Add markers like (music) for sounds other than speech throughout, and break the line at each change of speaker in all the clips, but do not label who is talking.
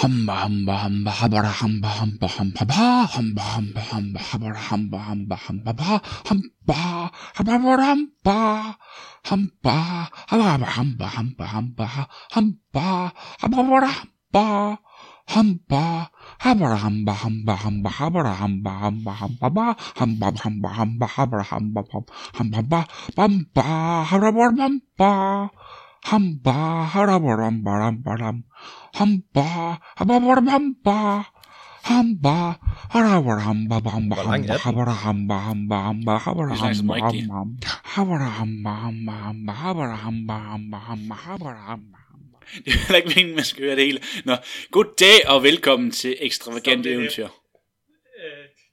Hamba hamba hamba habara hamba hamba hamba ba hamba hamba hamba habara hamba hamba hamba ba hamba habara hamba hamba habara hamba hamba hamba hamba habara hamba hamba habara hamba hamba hamba habara hamba hamba hamba ba hamba hamba hamba habara hamba hamba ba bamba habara hamba hamba hamba hamba hamba habara hamba hamba habara hamba hamba
Hvor lang er den?
habara hamba hamba hamba habara hamba hamba habara hamba hamba hamba habara hamba hamba hamba habara hamba
Det er heller ikke meningen, man skal høre det hele. Nå, god dag og velkommen til Ekstravagant
Stop det,
Eventyr.
Øh,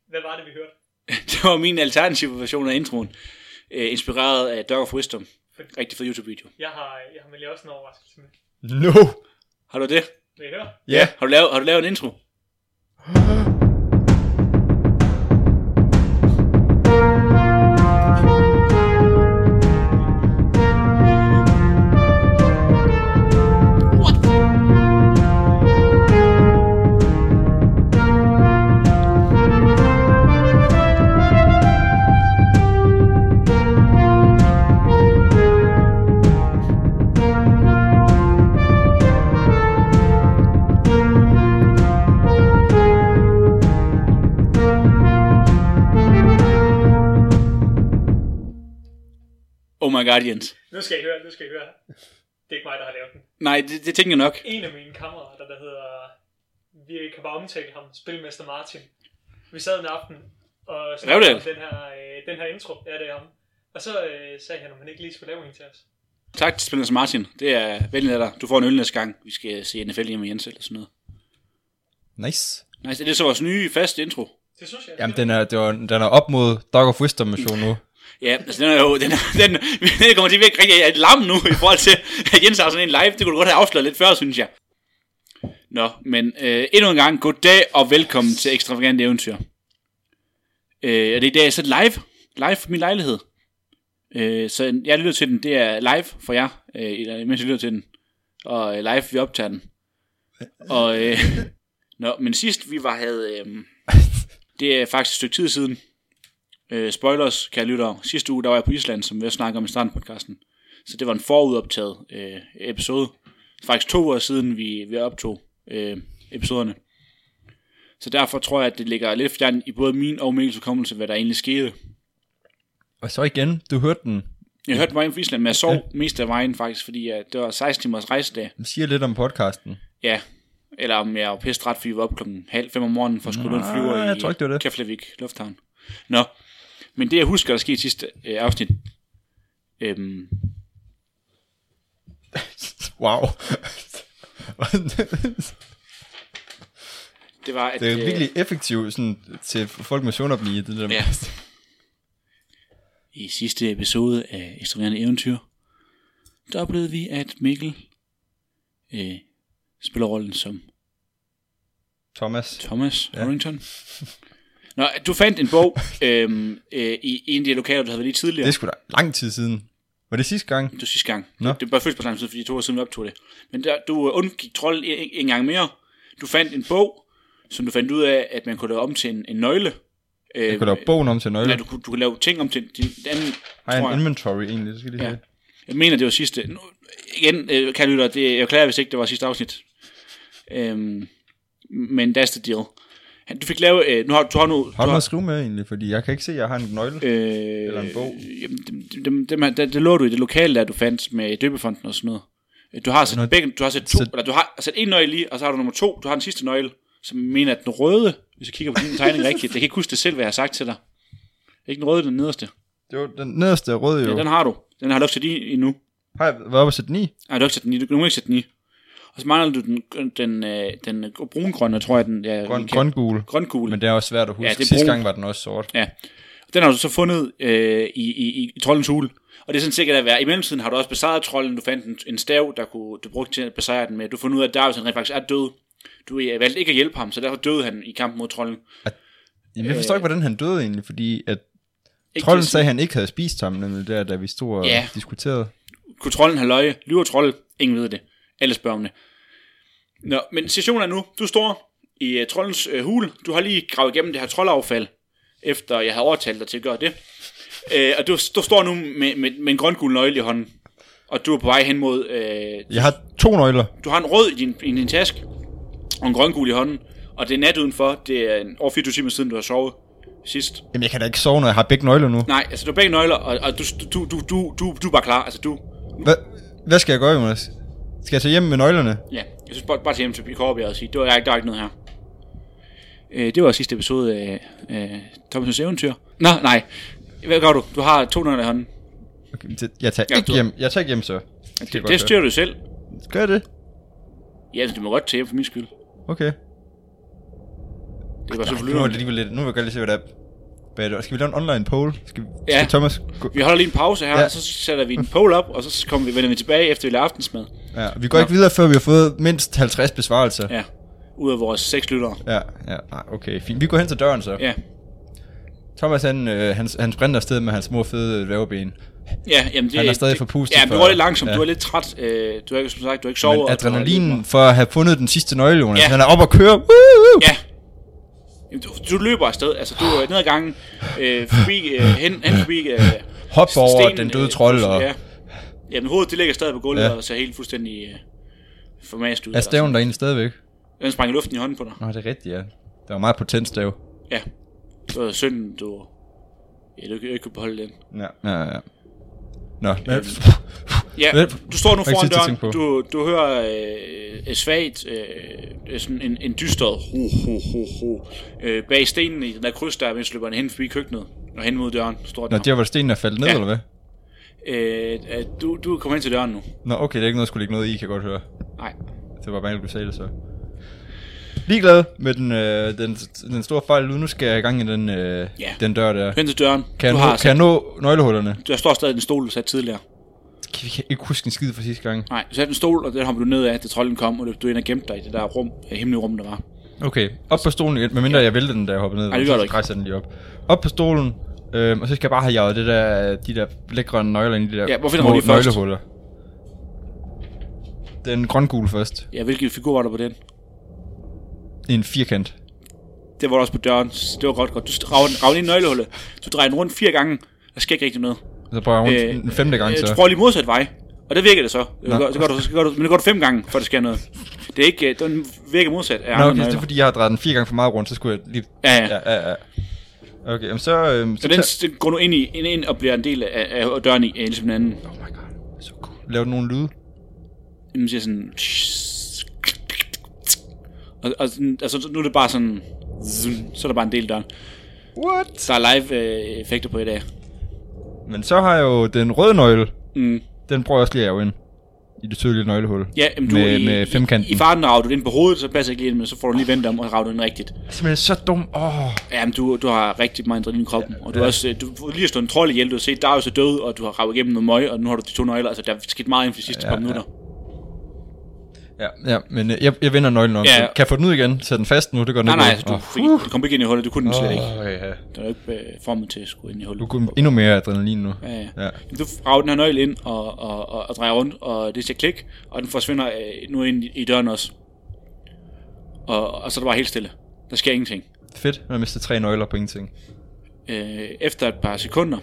hvad var det, vi hørte? (laughs)
Det var min alternative version af introen. Øh, inspireret af Dog of Wisdom. Rigtig fed YouTube-video.
Jeg har, jeg har med lige også en overraskelse med.
No!
Har du det?
Vil I høre?
Ja.
Har du lavet, har du lavet en intro? (gasps) my god, Jens.
Nu skal I høre, nu skal I høre. Det er ikke mig, der har lavet den.
Nej, det, det tænker jeg nok.
En af mine kammerater, der hedder... Vi kan bare omtale ham, Spilmester Martin. Vi sad en aften og snakkede om den her, øh, den her intro. Ja, det er ham. Og så øh, sagde han, om han ikke lige skulle lave en til os.
Tak til Spillers Martin. Det er vældig af dig. Du får en øl næste gang. Vi skal se NFL hjemme med Jens eller sådan noget.
Nice.
Nice, det er så vores nye faste intro.
Det synes jeg.
Jamen, den er, det var, den er op mod Dog of Wisdom mission nu.
Ja, altså den er jo, den, den, den kommer til at virke rigtig lam nu, i forhold til, at Jens har sådan en live. Det kunne du godt have afsløret lidt før, synes jeg. Nå, men øh, endnu en gang, god dag og velkommen til Ekstravagant Eventyr. Øh, og det er i dag så live, live for min lejlighed. Øh, så jeg lytter til den, det er live for jer, øh, mens jeg lytter til den. Og øh, live, vi optager den. Og, øh, (laughs) nå, men sidst vi var havde, øh, det er faktisk et stykke tid siden, Øh, spoilers, kan jeg lytte Sidste uge, der var jeg på Island, som vi snakker om i starten podcasten. Så det var en forudoptaget øh, episode. Faktisk to år siden, vi, vi optog øh, episoderne. Så derfor tror jeg, at det ligger lidt fjern i både min og Mikkels hukommelse, hvad der egentlig skete.
Og så igen, du hørte den.
Jeg hørte mig hjem fra Island, men jeg sov mest af vejen faktisk, fordi uh, det var 16 timers rejsedag.
Den siger lidt om podcasten.
Ja, eller om jeg var pisse træt, fordi vi var op klokken halv fem om morgenen for at skulle en flyver
Nej,
i
jeg tror ikke, det var det.
Keflavik Lufthavn. Nå, men det jeg husker, der skete i sidste øh, afsnit, øhm, (laughs)
Wow.
det var, at...
det er
øh,
virkelig effektivt sådan, til folk med søvnoplige, det der.
Ja. I sidste episode af Ekstraverende Eventyr, der oplevede vi, at Mikkel øh, spiller rollen som
Thomas.
Thomas
ja.
Harrington. Nå, du fandt en bog øhm, øh, i en af de lokaler, du havde været lige tidligere.
Det sgu da lang tid siden. Var det sidste gang?
Det var sidste gang.
Nå.
Det, var først på samme tid, fordi to år siden vi optog det. Men der, du undgik trolden en, en gang mere. Du fandt en bog, som du fandt ud af, at man kunne lave om til en, en nøgle. Øh,
Jeg kunne lave bogen om til nøgle.
Nej, du, du kunne lave ting om til din anden,
Har jeg en inventory egentlig, det skal lige
Ja.
ja.
Jeg mener, det var sidste. Nu, igen, øh, kan jeg lytte, det, jeg klager, hvis ikke det var sidste afsnit. Øhm, men that's the deal. Du fik lavet, øh, nu har du har nu...
Har
du
du noget at skrive med egentlig, fordi jeg kan ikke se, at jeg har en nøgle.
øh,
Eller en bog.
Jamen, dem, dem, dem, det, det lå du i det lokale, der du fandt med døbefonden og sådan noget. Øh, Du har sat
Noget-
begge, du har sat to,
Så-
eller du har sat en nøgle i, og så har du nummer to, du har den sidste nøgle, som mener, at den røde, hvis jeg kigger på din tegning (laughs) rigtigt, jeg kan ikke huske det selv, hvad jeg har sagt til dig. Ikke den røde, den nederste.
Det var den nederste røde jo.
Ja, den har du. Den har du ikke sat i endnu.
Har jeg været oppe og sætte 9?
Nej, du har ikke sat den i. Du kan ikke sætte den i. Og så mangler du den, den, øh, den øh, brungrønne, tror jeg, den ja,
Grøn,
vi kan-
grøngul.
grøngule.
Men det er også svært at huske.
Ja,
Ja,
det
Sidste gang var den også sort.
Ja. Den har du så fundet øh, i, i, i, troldens hule. Og det er sådan sikkert at være. I mellemtiden har du også besejret trolden. Du fandt en, en stav, der kunne, du brugte til at besejre den med. Du fandt ud af, at Darius han rent faktisk er død. Du øh, valgte ikke at hjælpe ham, så derfor døde han i kampen mod trolden.
Jamen, jeg forstår ikke, hvordan han døde egentlig, fordi at trolden
til-
sagde, at han ikke havde spist ham, nemlig der, da vi stod og
Ja.
diskuterede.
Kunne trolden have løje? Lyver trolden? Ingen ved det. Alle det. Nå, men situationen er nu, du står i uh, troldens uh, hule. Du har lige gravet igennem det her troldaffald, efter jeg havde overtalt dig til at gøre det. Uh, og du, du står nu med, med, med en grøngul nøgle i hånden. Og du er på vej hen mod... Uh,
Jeg har to nøgler.
du har en rød i din, i din taske, og en grøngul i hånden. Og det er nat udenfor. Det er en, over 24 timer siden, du har sovet sidst.
Jamen, jeg kan da ikke sove, når jeg har begge nøgler nu.
Nej, altså du har begge nøgler, og, og du, du, du, du, du, du er bare klar. Altså du...
Hvad, hvad skal jeg gøre, Jonas? Skal jeg tage hjem med nøglerne?
Ja, jeg synes bare, bare til hjem til Korbjerg og sige, det var, der, er ikke, der ikke noget her. Øh, det var sidste episode af øh, Thomas' eventyr. Nå, nej. Hvad gør du? Du har to nøgler i hånden.
Okay, det- jeg tager
Ja,
ikke
du-
hjem. Jeg tager ikke hjem, så. Det,
Det, det styrer du selv.
Jeg det?
Ja, du må godt tage hjem for min skyld.
Okay.
Det er bare så
Nu er det lidt... Nu vil jeg godt lige se, hvad det er. Hvad er det? Skal vi lave en online poll? Skal,
Ja.
skal Thomas... Gå?
Vi holder lige en pause her,
Ja.
ja. så sætter vi en poll op, og så kommer vi, vender vi tilbage efter vi laver aftensmad.
Ja, vi går ikke videre, før vi har fået mindst 50 besvarelser.
Ja, ud af vores seks lyttere.
Ja, ja, okay, fint. Vi går hen til døren så.
Ja,
Thomas, han, øh, han, han sprinter afsted med hans små fede væveben.
ja jamen det,
Han er stadig
det-
forpustet
Ja, men du går lidt langsomt,
ja.
du er lidt træt. Øh, du har ikke, som sagt, du har ikke sovet.
Men
og
adrenalinen for at have fundet den sidste nøgle, Jonas.
Ja.
Han er op og køre. Woo.
Ja. Du, du løber afsted, altså du er ned ad gangen, øh, forbi, øh, hen, hen forbi øh,
Hop over
stenen,
den døde
øh,
trold. Og...
Ja. Jamen hovedet det ligger stadig på gulvet
Ja.
ja. og ser helt fuldstændig øh, formast ud.
Er staven derinde stadigvæk?
Den sprang i luften i hånden på dig.
Nå, det er rigtigt, ja. Det var meget potent stav.
Ja. Det var synd, du... Ja, du ikke kunne beholde den.
Ja, ja, ja. Nå, (laughs)
Ja, du står nu foran døren, du, du hører øh, svagt, øh, sådan en, en dyster ho, ho, ho, ho, øh, bag stenen i den der kryds der, mens løber hen forbi køkkenet, og hen mod døren, står
Nå,
der.
der var stenen er faldet ned,
Ja.
eller hvad?
Øh, øh, du, du kommer hen til døren nu.
Nå, okay, det er ikke noget, jeg skulle lægge noget i, kan jeg godt høre.
Nej.
Det var bare, du sagde det så. Ligeglad med den, øh, den, den store fejl. Nu skal jeg i gang i den, øh,
Ja.
den dør der.
Hen til døren.
Kan jeg,
du
nå,
har
kan jeg nå nøglehullerne?
Der står stadig en stol, du satte tidligere.
Kan vi ikke huske en skid fra sidste gang?
Nej, du satte en stol, og den hopper du ned af, til trolden kom, og du ind og gemte dig i det der rum, øh, hemmelige rum, der var.
Okay, op på stolen igen, medmindre jeg vælter den, da jeg hopper ned.
Nej, det gør
så
du ikke.
jeg den lige op. Op på stolen, øh, og så skal jeg bare have jaget det der, de der lækre nøgler ind i de der
Ja, hvor finder
små nøglehuller. Den grøngule først.
Ja, hvilken figur var der på den?
En firkant.
Det var der også på døren. så Det var godt godt. Du rager den ind i nøglehullet. Du drejer den rundt fire gange. Der sker ikke rigtig noget.
Så prøver jeg rundt
Øh,
en femte gang,
øh,
så.
Du prøver lige modsat vej. Og der virker det så.
Nå.
Så gør, så gør du, så gør du, men det går du fem gange, før der sker noget. Det er ikke, øh, den virker modsat af
Nå,
andre
okay, det er fordi, jeg har drejet den fire gange for meget rundt, så skulle jeg lige...
Ja, ja.
Ja, ja, ja. Okay, jamen så... Øhm,
Så den, den går nu ind, i, ind, ind og bliver en del af, af døren i, ligesom den anden.
Oh my god, så cool. Lav nogle lyde.
Man siger sådan... Og, og, altså, nu er det bare sådan... Så er der bare en del døren.
What?
Så er live øh, effekter på i dag.
Men så har jeg jo den røde nøgle.
Mm.
Den prøver jeg også lige at ind. I det tydelige nøglehul.
Ja, jamen, du,
med,
i,
med femkanten.
I, i farten rager du den på hovedet, så passer ikke lige ind, men så får du lige vendt om og rager du den rigtigt.
Simpelthen så dum. Oh.
Jamen, du, du har rigtig meget adrenalin i kroppen, og du
Ja.
har også, du får lige slået en trold ihjel, du har set Darius er død, og du har ravet igennem noget møg, og nu har du de to nøgler, altså der er sket meget inden for de sidste
Ja,
ja, par
ja.
minutter.
Ja, ja, men øh, jeg, jeg vender nøglen om.
Ja.
Ja. Kan jeg få den ud igen? Sæt den fast nu? Det går
Nej,
nok
nej,
godt.
du,
Åh.
fik, du kom ikke ind i hullet, du kunne den slet ikke.
Åh, ja.
Der er ikke øh, formet til at skulle ind i hullet.
Du kunne endnu mere adrenalin nu.
Ja, ja.
Ja.
Du rager den her nøgle ind og, og, og, og drejer rundt, og det siger klik, og den forsvinder øh, nu ind i, i døren også. Og, og så er det bare helt stille. Der sker ingenting.
Fedt, man mister tre nøgler på ingenting.
øh, efter et par sekunder,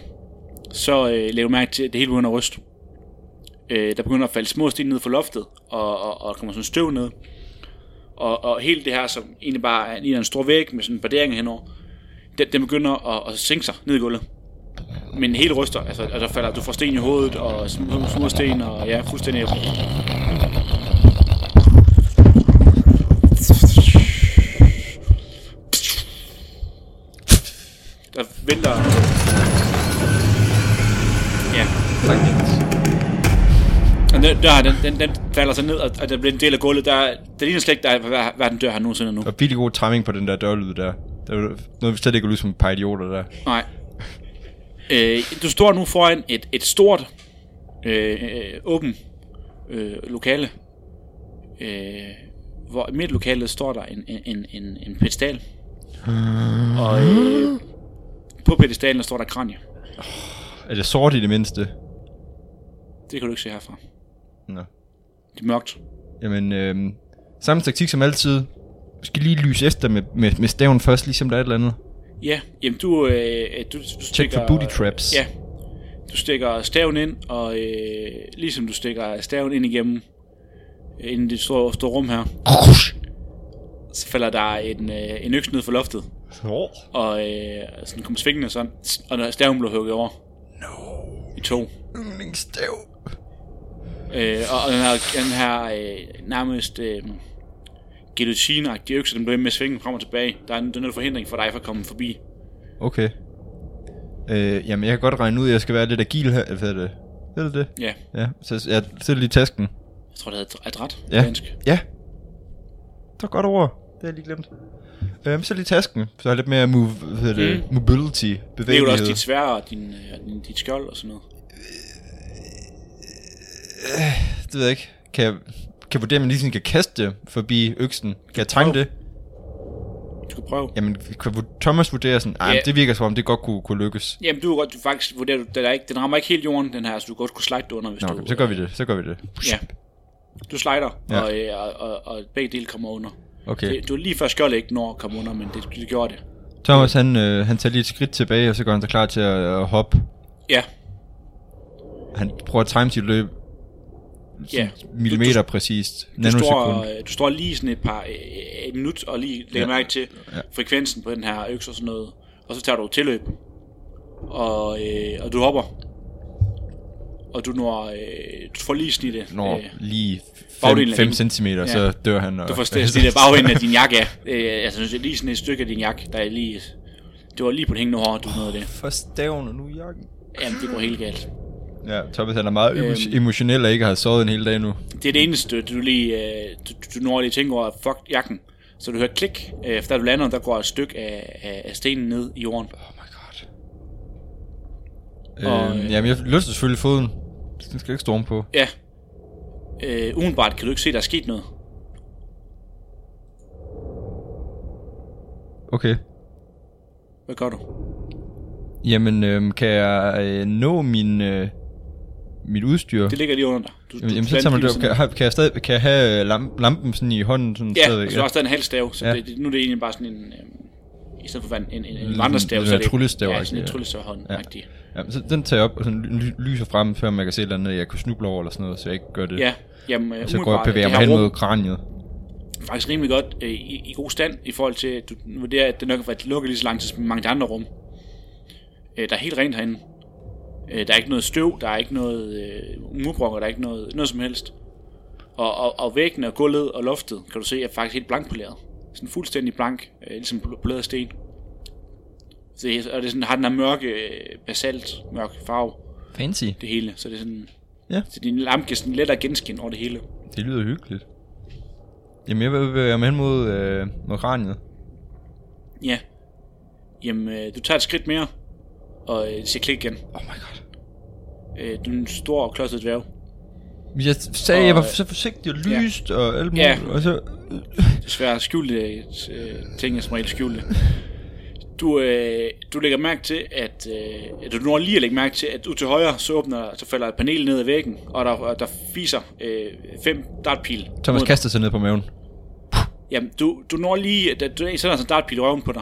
så øh, laver du mærke til, at det hele begynder at ryste. Øh, der begynder at falde små sten ned fra loftet, og, og, og der kommer sådan støv ned. Og, og hele det her, som egentlig bare er, en, en stor væg med sådan en bardering henover, den, den begynder at, at sænke sig ned i gulvet. Men hele ryster, altså, altså der falder, du får sten i hovedet, og små, små sten, og ja, fuldstændig... Der vælter... Ja, og den, der, den, den, den falder så ned, og, der bliver en del af gulvet. Der, der ligner slet ikke, der er hver, hver den dør her nogensinde nu.
Og virkelig god timing på den der dørlyd der. Det var noget, vi slet ikke lyde som et par idioter der.
Nej. Øh, du står nu foran et, et stort, øh, øh, åben øh, lokale. Øh, hvor midt i lokalet står der en, en, en, en, en pedestal. Og øh, på pedestalen der står der kranje.
Er det sort i det mindste?
Det kan du ikke se herfra.
Nå.
Det er mørkt.
Jamen, øhm, Samme taktik som altid. Du skal lige lyse efter med, med, med staven først, ligesom der er et eller andet.
Ja, jamen du, øh, du, du
Check
stikker...
for booty traps.
Ja, du stikker staven ind, og øh, ligesom du stikker staven ind igennem, øh, ind i det store, store rum her, så falder der en, øh, en øks ned fra loftet, og øh, sådan kommer svingende sådan, og staven blev hugget over. No. I to.
Yndlingsstav.
Øh, og, og den her, den her øh, nærmest øh, guillotine-agtige økse, den bliver ved med at svinge frem og tilbage. Der er en, der er noget forhindring for dig for at komme forbi.
Okay. Øh, jamen, jeg kan godt regne ud, at jeg skal være lidt agil her. Hvad er det? Er det det?
Ja,
Ja, så jeg sætter lige tasken.
jeg tror, det hedder adræt på
Ja.
dansk.
Ja. Det var godt ord. Det har jeg lige glemt. Øhm, så lige tasken. Så er lidt mere move, hvad det,
Mm.
mobility,
Det er jo
bevægelighed.
også dit svær og din, øh, din, dit skjold og sådan noget.
Det ved jeg ikke. Kan jeg, kan jeg vurdere, at man lige sådan kan kaste det forbi øksen? Kan jeg time det?
Du skal prøve.
Jamen, kan Thomas vurdere sådan, ej,
Ja.
yeah. det virker som om, det godt kunne, kunne lykkes.
Jamen, du, godt- du faktisk vurderer, du, den, er ikke, den rammer ikke helt jorden, den her, så du godt kunne slide det under, hvis
Nå,
du...
okay, så gør vi det, så gør vi det.
Ja. Du slider,
Ja.
og, øh, og, og, og, begge dele kommer under.
Okay.
Det, du er lige før skjoldet ikke når at komme under, men det, det gjorde det.
Thomas, han, øh, han tager lige et skridt tilbage, og så går han så klar til at, at hoppe.
Ja,
Han prøver at time sit løb.
Ja.
Millimeter præcist.
Du
Nanosekund.
står, øh, du står lige sådan et par øh, et minut og lige lægger
Ja.
mærke til
Ja.
frekvensen på den her øks og sådan noget. Og så tager du tilløb. Og, øh, og du hopper. Og du når, øh, du får lige snittet.
Når
Øh,
lige
bagdelen af
5
hende.
cm, ja. Så dør han. Og,
du får snittet bagenden af din jakke. Øh, altså lige sådan et stykke af din jakke, der er lige... Det var lige på det hængende hår, du nåede det.
For staven og nu jakken.
Jamen, det går helt galt.
Ja, Thomas han er meget
Øhm.
emotionel og ikke har sovet en hel dag nu.
Det er det eneste, du lige... Øh, du, du når lige tænker over, fuck jakken. Så du hører klik, øh, efter du lander, der går et stykke af, af, af stenen ned i jorden.
Oh my god.
Og,
øhm,
øh,
jamen, jeg løste selvfølgelig foden. Den skal ikke storme på.
Ja. Øh, umiddelbart kan du ikke se, der er sket noget.
Okay.
Hvad gør du?
Jamen, øhm, kan jeg øh, nå min, øh, mit udstyr?
Det ligger lige under dig. Du,
Jamen, jamen så tager man det. Kan, jeg- kan, jeg stadig, kan jeg have øh, lamp, lampen sådan i hånden? Sådan
Ja,
stadigvæk?
så du har stadig en halv stav, så
Ja.
ja. det, nu er det egentlig bare sådan en... Øh, I stedet for en, en, en, en vandrestav,
sådan
så er det...
tryllestav,
Ja, sådan en
ja.
tryllestav hånd
Ja.
ja.
Ja, så den tager jeg op og sådan ly- lyser frem, før man kan se eller andet, jeg kunne snuble over eller sådan noget, så jeg ikke gør det.
Ja, jamen, øh,
så går jeg og bevæger mig hen mod kraniet.
faktisk rimelig godt øh, i, i god stand, i forhold til, at du vurderer, at det nok har været lukket lige så lang tid som mange andre rum. Øh, der er helt rent herinde. Øh, der er ikke noget støv, der er ikke noget øh, murbrokker, der er ikke noget, noget som helst. Og, og, og væggene og gulvet og loftet, kan du se, er faktisk helt blankpoleret. Sådan fuldstændig blank, øh, ligesom poleret sten. Så det, og det er sådan, har den her mørke, øh, basalt, mørk farve,
Fancy.
det hele. Så det er sådan,
Ja.
så din lampe kan sådan let at genskin over det hele.
Det lyder hyggeligt. Jamen, jeg vil mig hen mod, øh, mod kraniet.
Ja. Jamen, øh, du tager et skridt mere, og øh, siger klik igen.
Oh my god.
Øh, du er en stor og klodset dværg.
Jeg sagde,
Og-
jeg var så forsigtig og
Ja.
lyst og alt
Ja.
muligt, og så...
Desværre skjulte øh, ting er som regel skjulte. Du, øh, du lægger mærke til, at øh, du når lige at lægge mærke til, at ud til højre, så åbner, så falder et panel ned ad væggen, og der, der fiser øh, fem dartpil.
Thomas
mod-
kaster sig ned på maven.
Jamen, du, du når lige, at du sætter sådan en dartpil i røven på dig,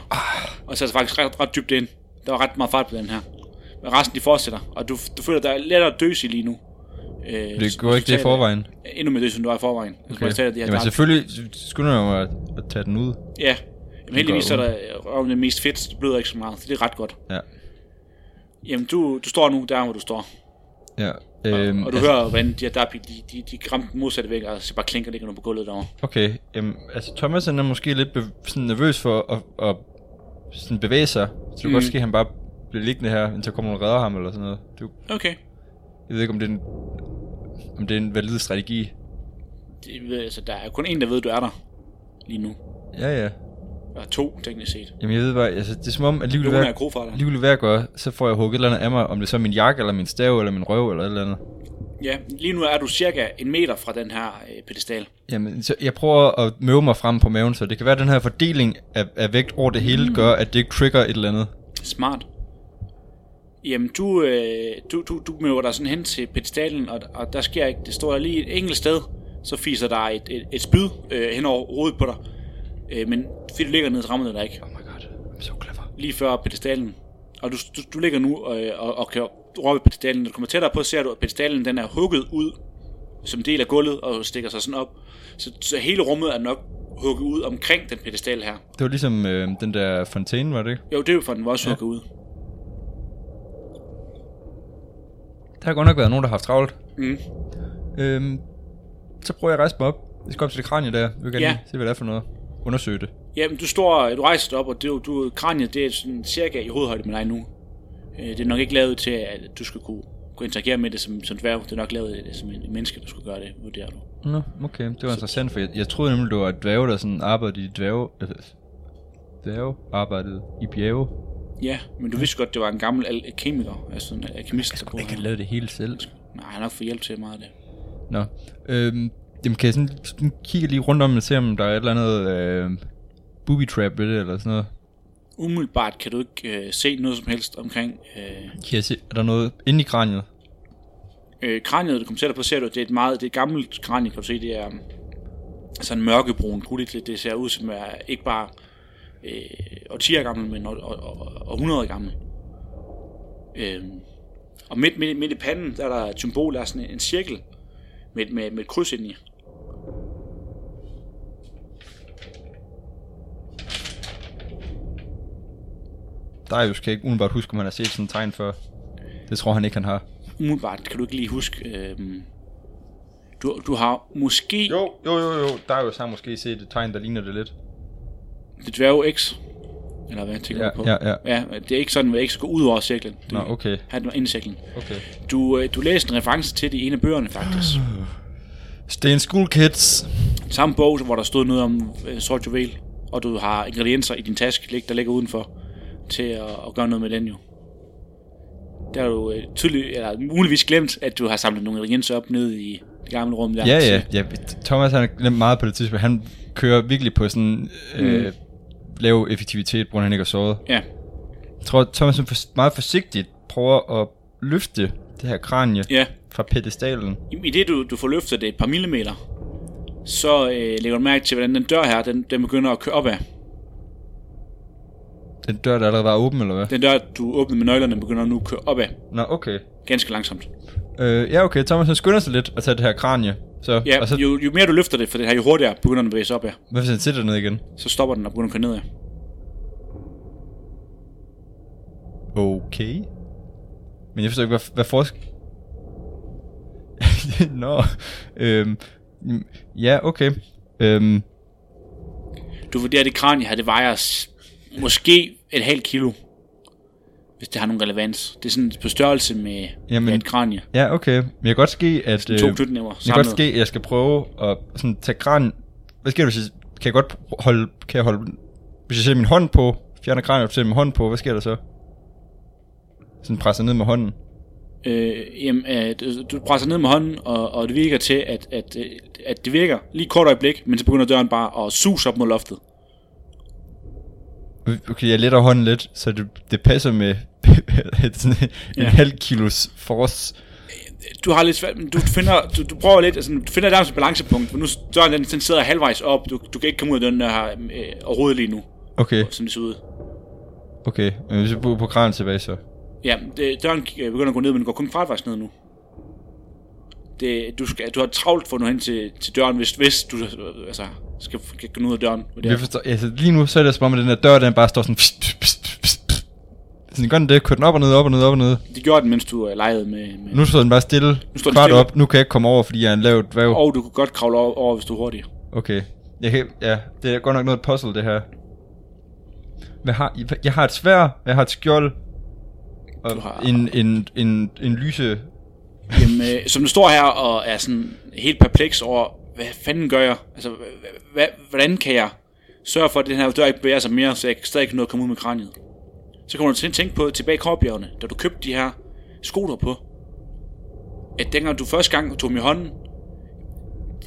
og sætter faktisk ret, ret dybt ind. Der var ret meget fart på den her. Men resten de fortsætter, og du, du føler dig lettere døsig lige nu. Øh,
Det går ikke det i forvejen.
Endnu mere døsig, end du var i forvejen. Hvis man de
Jamen selvfølgelig skynder jeg mig at, at tage den ud.
Ja, Jamen, heldigvis er der røven det mest fedt, så det bløder ikke så meget, så det er ret godt.
Ja.
Jamen, du, du står nu der, hvor du står.
Ja.
Øhm,
Øhm,
og du altså, hører, hvordan de derpil, de, de, de ramte den modsatte væg, og så bare klinker ligger nu på gulvet derovre.
Okay, jamen, altså Thomas er måske lidt sådan nervøs for at, at sådan bevæge sig. Så det
Mm.
godt ske, at han bare bliver liggende her, indtil der kommer nogen og redder ham eller sådan noget. Du,
Okay.
jeg ved ikke, om det er en, om det er en valid strategi.
Det, ved- altså, der er kun en, der ved, du er der lige nu.
Ja, ja.
Der er to, teknisk set.
Jamen jeg ved bare, altså, det er som om, at hvad,
er krofader.
lige hvad jeg gør, så får jeg hugget et eller andet af mig, om det så er min jakke, eller min stav, eller min røv, eller et eller andet.
Ja, lige nu er du cirka en meter fra den her øh, pedestal.
Jamen, så jeg prøver at møve mig frem på maven, så det kan være, at den her fordeling af, af vægt over det hele
Mm.
gør, at det ikke trigger et eller andet.
Smart. Jamen, du, øh, du, du, du møver dig sådan hen til pedestalen, og, og der sker ikke, det står lige et enkelt sted, så fiser der et, et, et spyd øh, hen over hovedet på dig. Øh, men fordi du ligger ned, rammer det dig ikke.
Oh my god, I'm so clever.
Lige før pedestalen. Og du, du, du ligger nu øh, og, og kan røre ved pedestalen. Når du kommer tættere på, ser du, at pedestalen den er hugget ud som del af gulvet og stikker sig sådan op. Så, så hele rummet er nok hugget ud omkring den pedestal her.
Det var ligesom øh, den der fontæne, var det ikke?
Jo, det er jo for den var også
Ja.
hugget ud.
Der har godt nok været nogen, der har haft travlt.
Mm.
Øhm, så prøver jeg at rejse mig op. Jeg skal op til det kranie der. Vil gerne
Ja.
ja. se, hvad det er for noget. Undersøge det.
Jamen, du står, du rejser dig op, og det, du, kraniet, det er sådan cirka i hovedhøjde med dig nu. Øh, Det er nok ikke lavet til, at du skal kunne, kunne interagere med det som, som dværg. Det er nok lavet øh, som en menneske, der skulle gøre det, vurderer du.
Nå, okay. Det var interessant, for jeg, jeg troede nemlig, det var et dværge, der sådan arbejdede i dværge... Øh, dværge arbejdede i bjerge.
Ja, men du vidste godt, det var en gammel al- kemiker, altså en alkemist, der boede
Jeg kan
her.
lave det hele selv.
Nej, han har nok fået hjælp til meget af det.
Nå. Øhm, jamen, kan jeg sådan, sådan kigge lige rundt om og se, om der er et eller andet øh, booby trap ved det, eller sådan noget.
Umiddelbart kan du ikke øh, se noget som helst omkring øh,
Kan jeg se, er der noget inde i kraniet?
øh, kraniet, du kommer tættere på, ser du, det er et meget, det er et gammelt kranie, kan du se, det er um, sådan mørkebrun, gulligt, lidt. det ser ud som er ikke bare øh, årtier gammel, men år, år, år, århundreder gammel. Øh, og midt, midt, midt i panden, der er der et symbol, der er sådan en, en cirkel med, med, med et kryds ind i.
Darius kan ikke umiddelbart huske, om han har set sådan en tegn før. Det tror han ikke, han har.
Umiddelbart kan du ikke lige huske. Øh, du, du har måske
Jo, jo, jo, jo. Darius har måske set et tegn, der ligner det lidt.
det dværge X. Eller hvad tænker
Ja,
på?
ja, ja.
ja. det er ikke sådan, at X går ud over cirklen. Det,
Nå, okay.
Han var inde i cirklen.
Okay.
Du, øh, du læste en reference til det i en af bøgerne, faktisk. (sighs)
Stay in school, kids.
Samme bog, hvor der stod noget om øh, sort juvel, og du har ingredienser i din taske, der ligger udenfor, til at, at gøre noget med den jo. Der du øh, tydeligt, eller muligvis glemt, at du har samlet nogle ingredienser op nede i det gamle rum der.
Ja, ja, ja. Thomas han har glemt meget på det tidspunkt. Han kører virkelig på sådan øh, lav effektivitet, af han ikke har sovet.
Ja,
Jeg tror, Thomas er meget forsigtigt prøver at løfte det her kranie
ja.
fra pedestalen.
I, i det, du, du får løftet det et par millimeter, så øh, lægger du mærke til, hvordan den dør her, den, den begynder at køre opad.
Den dør, der allerede var åben, eller hvad?
Den dør, du åbnede med nøglerne, begynder nu at køre opad.
Nå, okay.
Ganske langsomt.
Øh, ja, okay. Thomas han skynder sig lidt at tage det her kranie. Så,
Ja,
og så,
jo, jo mere du løfter det, for det her, jo hurtigere begynder den at bevæge sig opad.
hvad hvis han sætter ned igen?
Så stopper den og begynder at køre nedad.
Okay. Men jeg forstår ikke, hvad, hvad forsk... (laughs) Nå. Øhm, ja, okay. Øhm,
Du vurderer, at det kranie her, det vejer måske et halvt kilo. Hvis det har nogen relevans. Det er sådan på størrelse med,
Jamen,
med et kranie.
ja, okay. Men jeg kan godt ske, at...
To knytnæver
det kan godt ske, at jeg skal prøve at sådan, tage kran... Hvad sker der, hvis jeg... Kan jeg godt holde... Kan jeg holde... Hvis jeg sætter min hånd på... Fjerner kraniet og sætter min hånd på, hvad sker der så? Sådan presser ned med hånden.
Øh, jamen, øh, du, presser ned med hånden, og, og det virker til, at, at, øh, at det virker lige kort øjeblik, men så begynder døren bare at suse op mod loftet.
Okay, jeg letter hånden lidt, så det, det passer med (laughs) sådan en
Ja.
halv kilos force.
Du har lidt svært, men du finder, du, du prøver lidt, altså, du finder nærmest et balancepunkt, for nu døren den, den sidder halvvejs op, du, du kan ikke komme ud af den der her øh, overhovedet lige nu,
Okay,
som det ser ud.
okay. Men hvis jeg bor på kranen tilbage så.
Ja, det, døren øh, begynder at gå ned, men den går kun fratvejs ned nu. Det, du, skal, du har travlt for at nå hen til, til døren, hvis, hvis du øh, altså, skal, skal gå ud af døren. Det
Jeg forstår, altså lige nu så er det som om, at den der dør, den bare står sådan... Pst, pst, pst, pst. Sådan gør den det, kører den op og ned, op og ned, op og ned.
det gjorde den, mens du øh, legede med... med
Nu står den bare stille,
Nu står den
kvart
stille.
op, nu kan jeg ikke komme over, fordi jeg er en lavt dværg.
Og du kunne godt kravle over, over hvis du er hurtig.
Okay, jeg kan, ja, det er godt nok noget puzzle det her. Hvad har, jeg- jeg har et svær, jeg har et skjold, og
Du har-
en, en, en, en lyse
Jamen, øh, som du står her og er sådan helt perpleks over, hvad fanden gør jeg? Altså, hvad, hvordan kan jeg sørge for, at den her dør ikke bevæger sig mere, så jeg stadig kan nå at komme ud med kraniet? Så kommer du til at tænke på tilbage i Korbjergene, da du købte de her sko på. At dengang du første gang tog dem i hånden,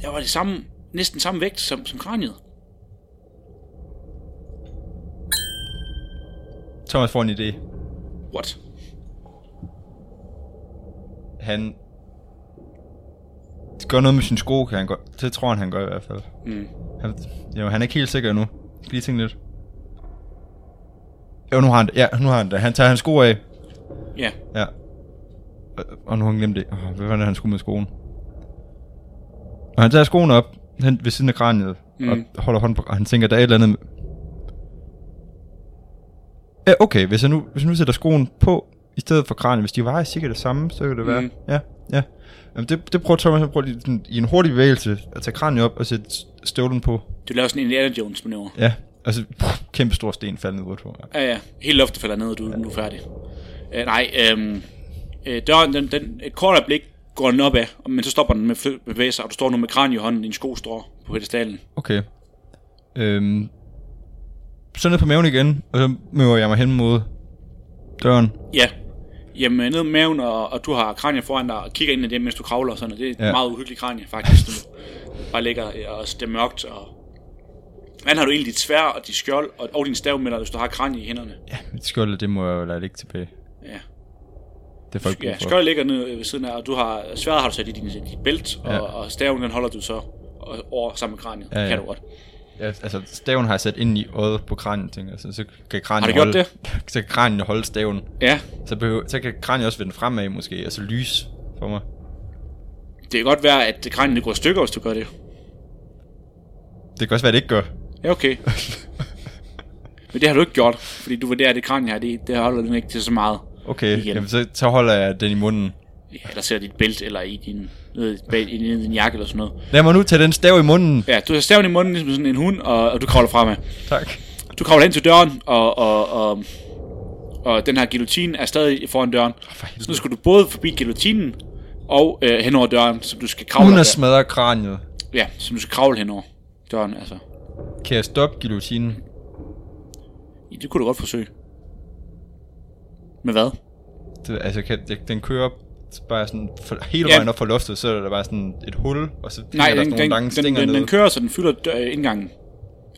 der var det samme, næsten samme vægt som, som kraniet.
Thomas får en idé.
What?
Han gør noget med sin sko, kan han godt. Det tror han, han gør i hvert fald.
Mm.
Han, jo, han er ikke helt sikker. Skal lige tænke lidt. Jo, nu har han Ja, nu har han det. Han tager hans sko af.
Ja.
Ja. Og- Og nu har han glemt det. Oh, hvad var det, han skulle med skoen? Og han tager skoen op hen ved siden af kraniet. Mm. og holder hånden på, og han tænker, der er et eller andet... med- Ja, okay, hvis jeg, nu, hvis jeg nu sætter skoen på, i stedet for kraniet, hvis de vejer cirka det samme, så kan det være.
Mm.
Ja, ja. Jamen, det, det prøver Thomas at prøve lige, sådan, i en hurtig bevægelse at tage kraniet op og sætte støvlen på.
Du laver sådan en Indiana Jones manøvre.
Ja, altså pff, kæmpe stor sten falder ned på. Ja.
Ja, ja. Hele loftet falder ned, og du, du er færdig. Uh, nej, øhm, øh, døren, den, den, et kort øjeblik går den opad, men så stopper den med fly- bevæge sig, og du står nu med kran i hånden, din sko står på pedestalen.
Okay. Øhm, så ned på maven igen, og så møver jeg mig hen mod døren.
Ja. Jamen, ned med maven, og, og du har kranier foran dig, og kigger ind i det, mens du kravler og sådan, og det er et
Ja.
meget uhyggeligt kranie, faktisk. Du bare ligger og det er mørkt, og... Hvordan har du egentlig dit svær og dit skjold og, og din stav med dig, hvis du har kranie i hænderne?
Ja, mit skjold, det må jeg jo lade ligge tilbage.
Ja.
Det folk
Ja,
brug for.
skjold ligger nede ved siden af, og du har, sværet har du sat i din, dit bælt, og,
Ja.
og staven den holder du så og- over sammen med kraniet.
Ja,
Ja,
ja.
Kan du godt.
Ja, altså, staven har jeg sat ind i øjet på kraniet, tænker jeg. Så, så kan kraniet
Har du gjort
holde, Så kan kraniet holde staven.
Ja,
Så, behøver, så kan kraniet også vende fremad måske, og så lys for mig.
det kan godt være, at kraniet det går i stykker, hvis du gør det.
Det kan også være, det ikke gør.
Ja, okay. (laughs) Men det har du ikke gjort, fordi du vurderer, at det kranie her, det, det holder den ikke til så meget.
Okay,
Igen.
jamen, så, så holder jeg den i munden.
Ja, eller sætter dit bælt, eller i din, ned, bag, i din, jakke, eller sådan noget.
Lad mig nu tage den stav i munden.
Ja, du har staven i munden, ligesom sådan en hund, og, og du kravler fremad.
Tak.
Du kravler hen til døren, og, og, og, og den her guillotine er stadig foran døren. Så nu skal du både forbi guillotinen, og øh, hen over døren, som du skal kravle
Uden at
ad.
smadre kraniet.
Ja, som du skal kravle hen over døren, altså.
Kan jeg stoppe guillotinen?
Ja, Det kunne du godt forsøge. Med hvad?
Det, altså, kan, den kører op, bare sådan for, hele
Ja.
vejen op for loftet, så er der bare sådan et hul, og så
Nej,
er der
den,
nogle
den,
lange
den, den,
ned.
den kører, så den fylder dør, øh, indgangen.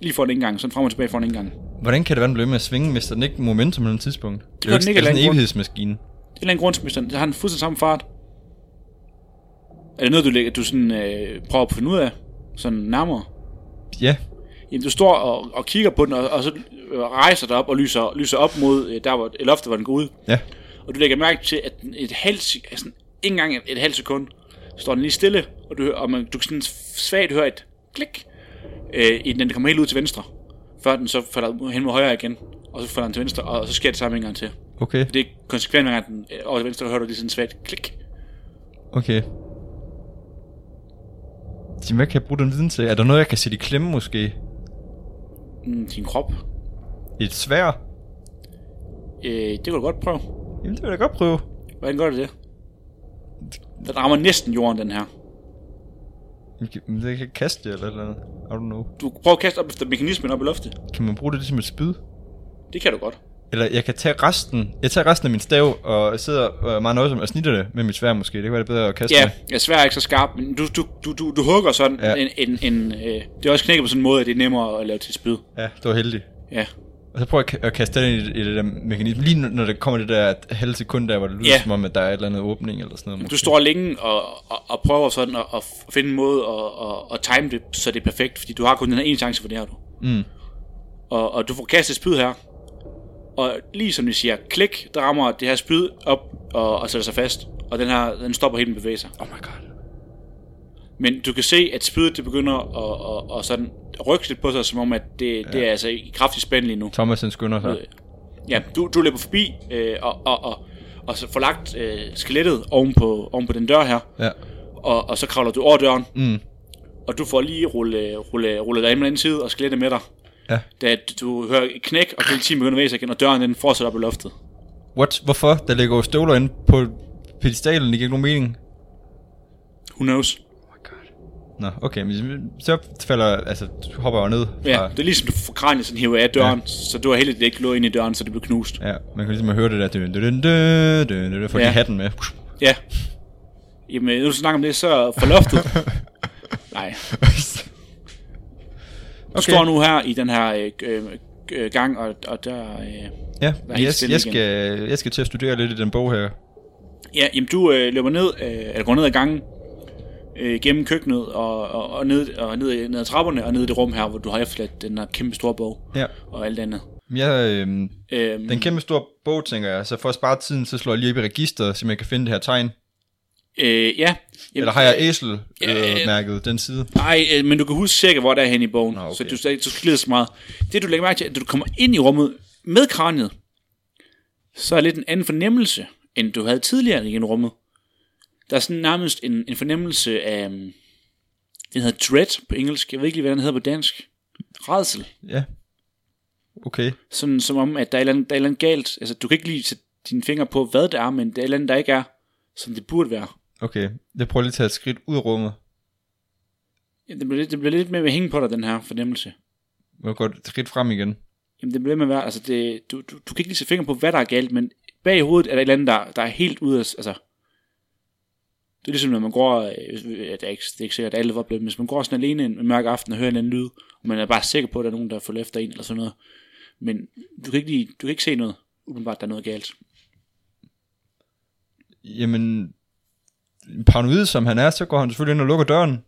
Lige foran indgangen, sådan frem og tilbage foran indgangen.
Hvordan kan det være, den bliver med at svinge, mister den ikke momentum på et tidspunkt? Det
gør den ikke af
sådan en
grund.
evighedsmaskine.
Det er en grund til, hvis den har en fuldstændig samme fart. Er det noget, du, lægger, du sådan, øh, prøver at finde ud af? Sådan nærmere?
Ja,
Jamen, du står og, og kigger på den, og, og så øh, rejser dig op og lyser, lyser op mod øh, der, hvor loftet, hvor den går ud.
ja.
Og du lægger mærke til, at et halvt, altså, ikke engang et, et halvt sekund, står den lige stille, og du, hører, og man, du kan sådan svagt høre et klik, øh, inden den kommer helt ud til venstre, før den så falder hen mod højre igen, og så falder den til venstre, og så sker det samme en gang til.
Okay,
Det er konsekvent, gang den øh, over til venstre, hører du lige sådan svagt klik.
okay. Tim, hvad kan jeg bruge den viden til? Er der noget, jeg kan sætte i klemme måske?
Mm, din krop.
Et svær?
Øh, det kan du godt prøve.
Jamen, det vil jeg godt prøve.
Hvordan gør det det? Den rammer næsten jorden, den her.
Men Det kan kaste eller eller andet. I don't know.
Du prøver at kaste op efter mekanismen op i loftet.
Kan man bruge det som et spyd?
Det kan du godt.
Eller jeg kan tage resten. Jeg tager resten af min stav og sidder øh, meget nøjsomt og snitter det med mit svær måske. Det kan være det bedre at kaste
Ja,
med.
jeg er svært ikke så skarp, men du, du, du, du, du hugger sådan
Ja.
ja. en, en, en øh, det er også knækket på sådan en måde, at det er nemmere at lave til spyd.
Ja, det var heldigt.
Ja.
Og så prøver jeg at ka- at kaste den i, i det der mekanisme. Lige når- der kommer det der halve sekund der, hvor det lyder
Ja.
som om, at der er et eller andet åbning eller sådan noget.
Du står længe og, og, og prøver sådan at, at finde en måde at, at, at time det, så det er perfekt, fordi du har kun den her ene chance for det her, du.
Mm.
Og, og du får kastet spyd her, og lige som de siger klik, der rammer det her spyd op og, og sætter sig fast, og den her, den stopper helt med at bevæge sig.
Oh my god.
Men du kan se, at spydet det begynder at, at, at sådan lidt på sig, som om at det, ja. det er altså i kraftig spænd lige nu.
Thomas han skynder sig.
Øh, Ja, du, du løber forbi, øh, og, og, og, og så får lagt øh, skelettet oven på, oven på den dør her,
Ja.
og, og så kravler du over døren,
Mm.
og du får lige rulle, rulle, rulle dig ind på den anden side, og skelettet med dig.
Ja.
Da du hører knæk, og politiet begynder at væse igen, og døren den fortsætter op i loftet.
What? Hvorfor? Der ligger jo støvler inde på pedestalen. Det giver ikke nogen mening.
Who knows?
Nå, okay, men så falder, altså, du hopper jo ned fra,
Ja, det er ligesom du får kraniet sådan hiver af døren, ja. så du har heldigt det ikke lå ind i døren, så det blev knust.
ja, man kan ligesom høre det der, døn, døn, døn, døn, døn, får
Ja.
de hatten med.
Ja. Jamen, nu du snakker om det, så for loftet. (laughs) Nej. Du okay. står nu her i den her øh, øh, øh, gang, og, og der... Øh,
Ja,
er helt
jeg, jeg,
igen.
skal, jeg skal til at studere lidt i den bog her.
ja, jamen du øh, løber ned, øh, eller går ned ad gangen, øh, gennem køkkenet og, og, og, ned, og ned, ned ad trapperne og ned i det rum her, hvor du har efterladt den her kæmpe store bog
Ja.
og alt andet.
Jeg, øhm,
Øhm,
den kæmpe store bog, tænker jeg, så for at spare tiden, så slår jeg lige op i registeret, så jeg kan finde det her tegn.
øh, ja. Jamen,
Eller har jeg æsel
Ja,
øh,
øh,
mærket den side?
Nej, øh, men du kan huske cirka, hvor der er hen i bogen.
Nå, okay.
Så du, du skal så meget. Det du lægger mærke til, at du kommer ind i rummet med kraniet, så er lidt en anden fornemmelse, end du havde tidligere i rummet. Der er sådan nærmest en, en fornemmelse af, um, den hedder dread på engelsk. Jeg ved ikke lige, hvad den hedder på dansk. Redsel.
Ja. Okay.
Sådan som om, at der er et eller andet, der er et eller andet galt. Altså, du kan ikke lige sætte dine fingre på, hvad det er, men det er et eller andet, der ikke er, som det burde være.
Okay. Jeg prøver lige at tage et skridt ud af rummet.
Ja, Det bliver, lidt, det bliver lidt med at hænge på dig, den her fornemmelse.
Jeg går et skridt frem igen.
Jamen, det bliver med at være, altså, det, du, du, du kan ikke lige sætte fingre på, hvad der er galt, men bag i hovedet er der et eller andet, der, der er helt ude af, altså, det er ligesom, når man går, øh, det er ikke, det er ikke sikkert, at alle var blevet, men hvis man går sådan alene en mørk aften og hører en anden lyd, og man er bare sikker på, at der er nogen, der får efter en, eller sådan noget, men du kan ikke, lige, du kan ikke se noget, umiddelbart, der er noget galt.
Jamen, paranoid som han er, så går han selvfølgelig ind og lukker døren.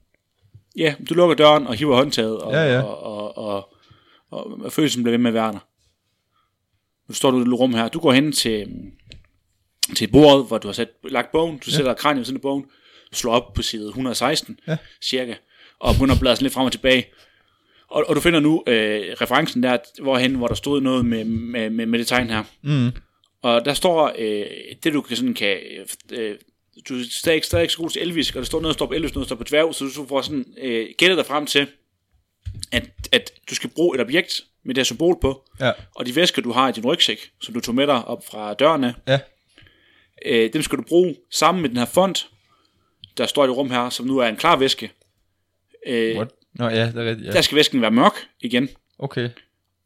Ja, du lukker døren og hiver håndtaget, og,
Ja, ja.
og, og, og, og, og følelsen bliver ved med at være der. Nu står du i et rum her. Du går hen til, til et bord, hvor du har sat, lagt bogen. Du sætter kraniet siden af bogen. Du slår op på side 116,
Ja.
cirka. Og begynder at bladre sådan lidt frem og tilbage. Og, og du finder nu øh, referencen der, hvorhen, hvor der stod noget med, med, med, med det tegn her.
Mm.
Og der står, øh, det du kan sådan kan, øh, du er stadig, stadig ikke så god til elvisk, og der står noget, der står på elvisk, noget, der står på dværg, så du får sådan øh, gættet dig frem til, at, at du skal bruge et objekt med det her symbol på,
Ja.
og de væsker, du har i din rygsæk, som du tog med dig op fra dørene,
Ja.
Øh, dem skal du bruge sammen med den her font, der står i det rum her, som nu er en klar væske. Øh,
What? Nå ja, det er rigtigt. Ja.
der skal væsken være mørk igen,
Okay.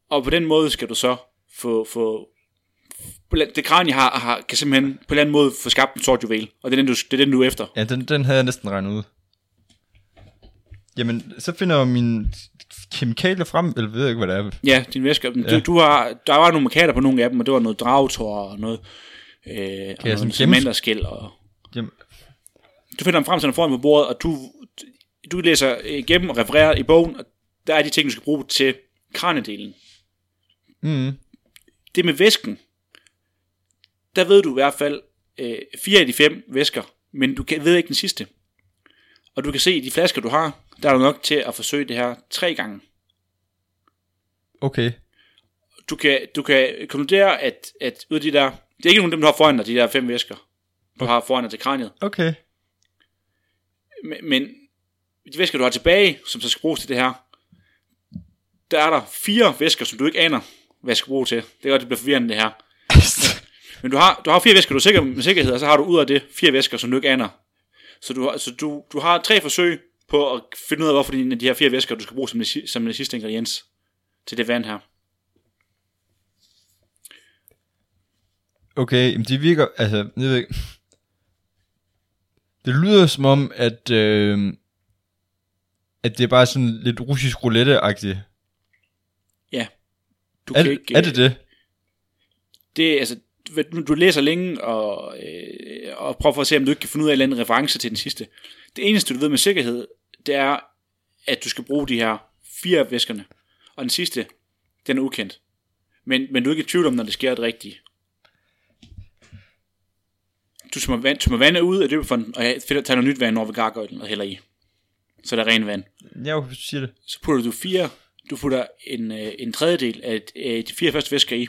og på den måde skal du så få, få det kranje har, har, kan simpelthen på en eller anden måde få skabt en sort juvel, og det er den, du, det er den, du er efter.
Ja, den, den havde jeg næsten regnet ud. Jamen, så finder jeg min kemikalier frem, eller ved jeg ikke, hvad det er.
Ja, din væske. Ja. Du, du har, der var nogle markader på nogle af dem, og det var noget dragetår og noget, øh, og
sådan
noget
gemme-
cementerskæld. Og... Du finder dem frem til foran på bordet, og du, du læser igennem og refererer i bogen, og der er de ting, du skal bruge til kranedelen.
mm,
Det med væsken, der ved du i hvert fald øh, fire af de fem væsker, men du kan, ved ikke den sidste. Og du kan se, i de flasker, du har, der er du nok til at forsøge det her tre gange.
okay.
du kan, du kan konkludere, at, at ud af de der, det er ikke nogen af dem, du har foran dig, de der fem væsker, du har foran dig til kraniet,
Okay.
men, men de væsker, du har tilbage, som så skal bruges til det her, der er der fire væsker, som du ikke aner, hvad jeg skal bruge til. Det er godt, det bliver forvirrende det her. (laughs) Men du har, du har fire væsker, du er sikker med sikkerhed, og så har du ud af det fire væsker, som du ikke aner. Så du, har- så du, du har tre forsøg på at finde ud af, hvorfor de, de her fire væsker, du skal bruge som som det sidste ingrediens til det vand her.
Okay, men de virker, altså, jeg ved ikke. Det lyder som om, at, øh, at det er bare sådan lidt russisk roulette-agtigt.
Ja. Du
Er,
kan ikke,
er det det?
det, altså, du, læser længe og, øh, og prøver for at se, om du ikke kan finde ud af en eller anden reference til den sidste. Det eneste, du ved med sikkerhed, det er, at du skal bruge de her fire væskerne. Og den sidste, den er ukendt. Men, men du er ikke i tvivl om, når det sker det rigtige. Du smør vand, smør vandet ud af døbefonden, og jeg finder- tager noget nyt vand over ved gargøjlen og hælder i. Så der er ren vand.
Ja, du siger det.
Så putter du fire, du putter en, øh, en tredjedel af øh, de fire første væsker i,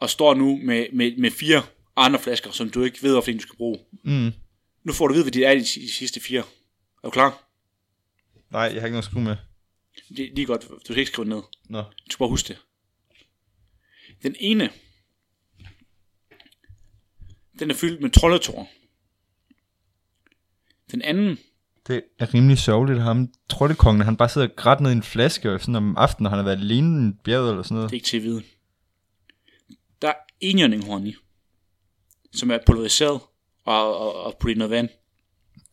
og står nu med, med, med fire andre flasker, som du ikke ved, hvorfor du skal bruge.
Mm.
Nu får du vide, hvad det er de, de sidste fire. Er du klar?
Nej, jeg har ikke noget at skrive med.
Det er lige godt, du skal ikke skrive det ned.
Nå.
Du skal bare huske det. Den ene, den er fyldt med troldetår. Den anden,
Det er rimelig sørgeligt, at ham, troldekongen, han bare sidder grædt ned i en flaske, og sådan om aftenen, og han har været alene i bjerget eller sådan noget.
det er ikke til at vide. Der er enhjørninghorn i, som er pulveriseret og, og, og puttet i noget vand.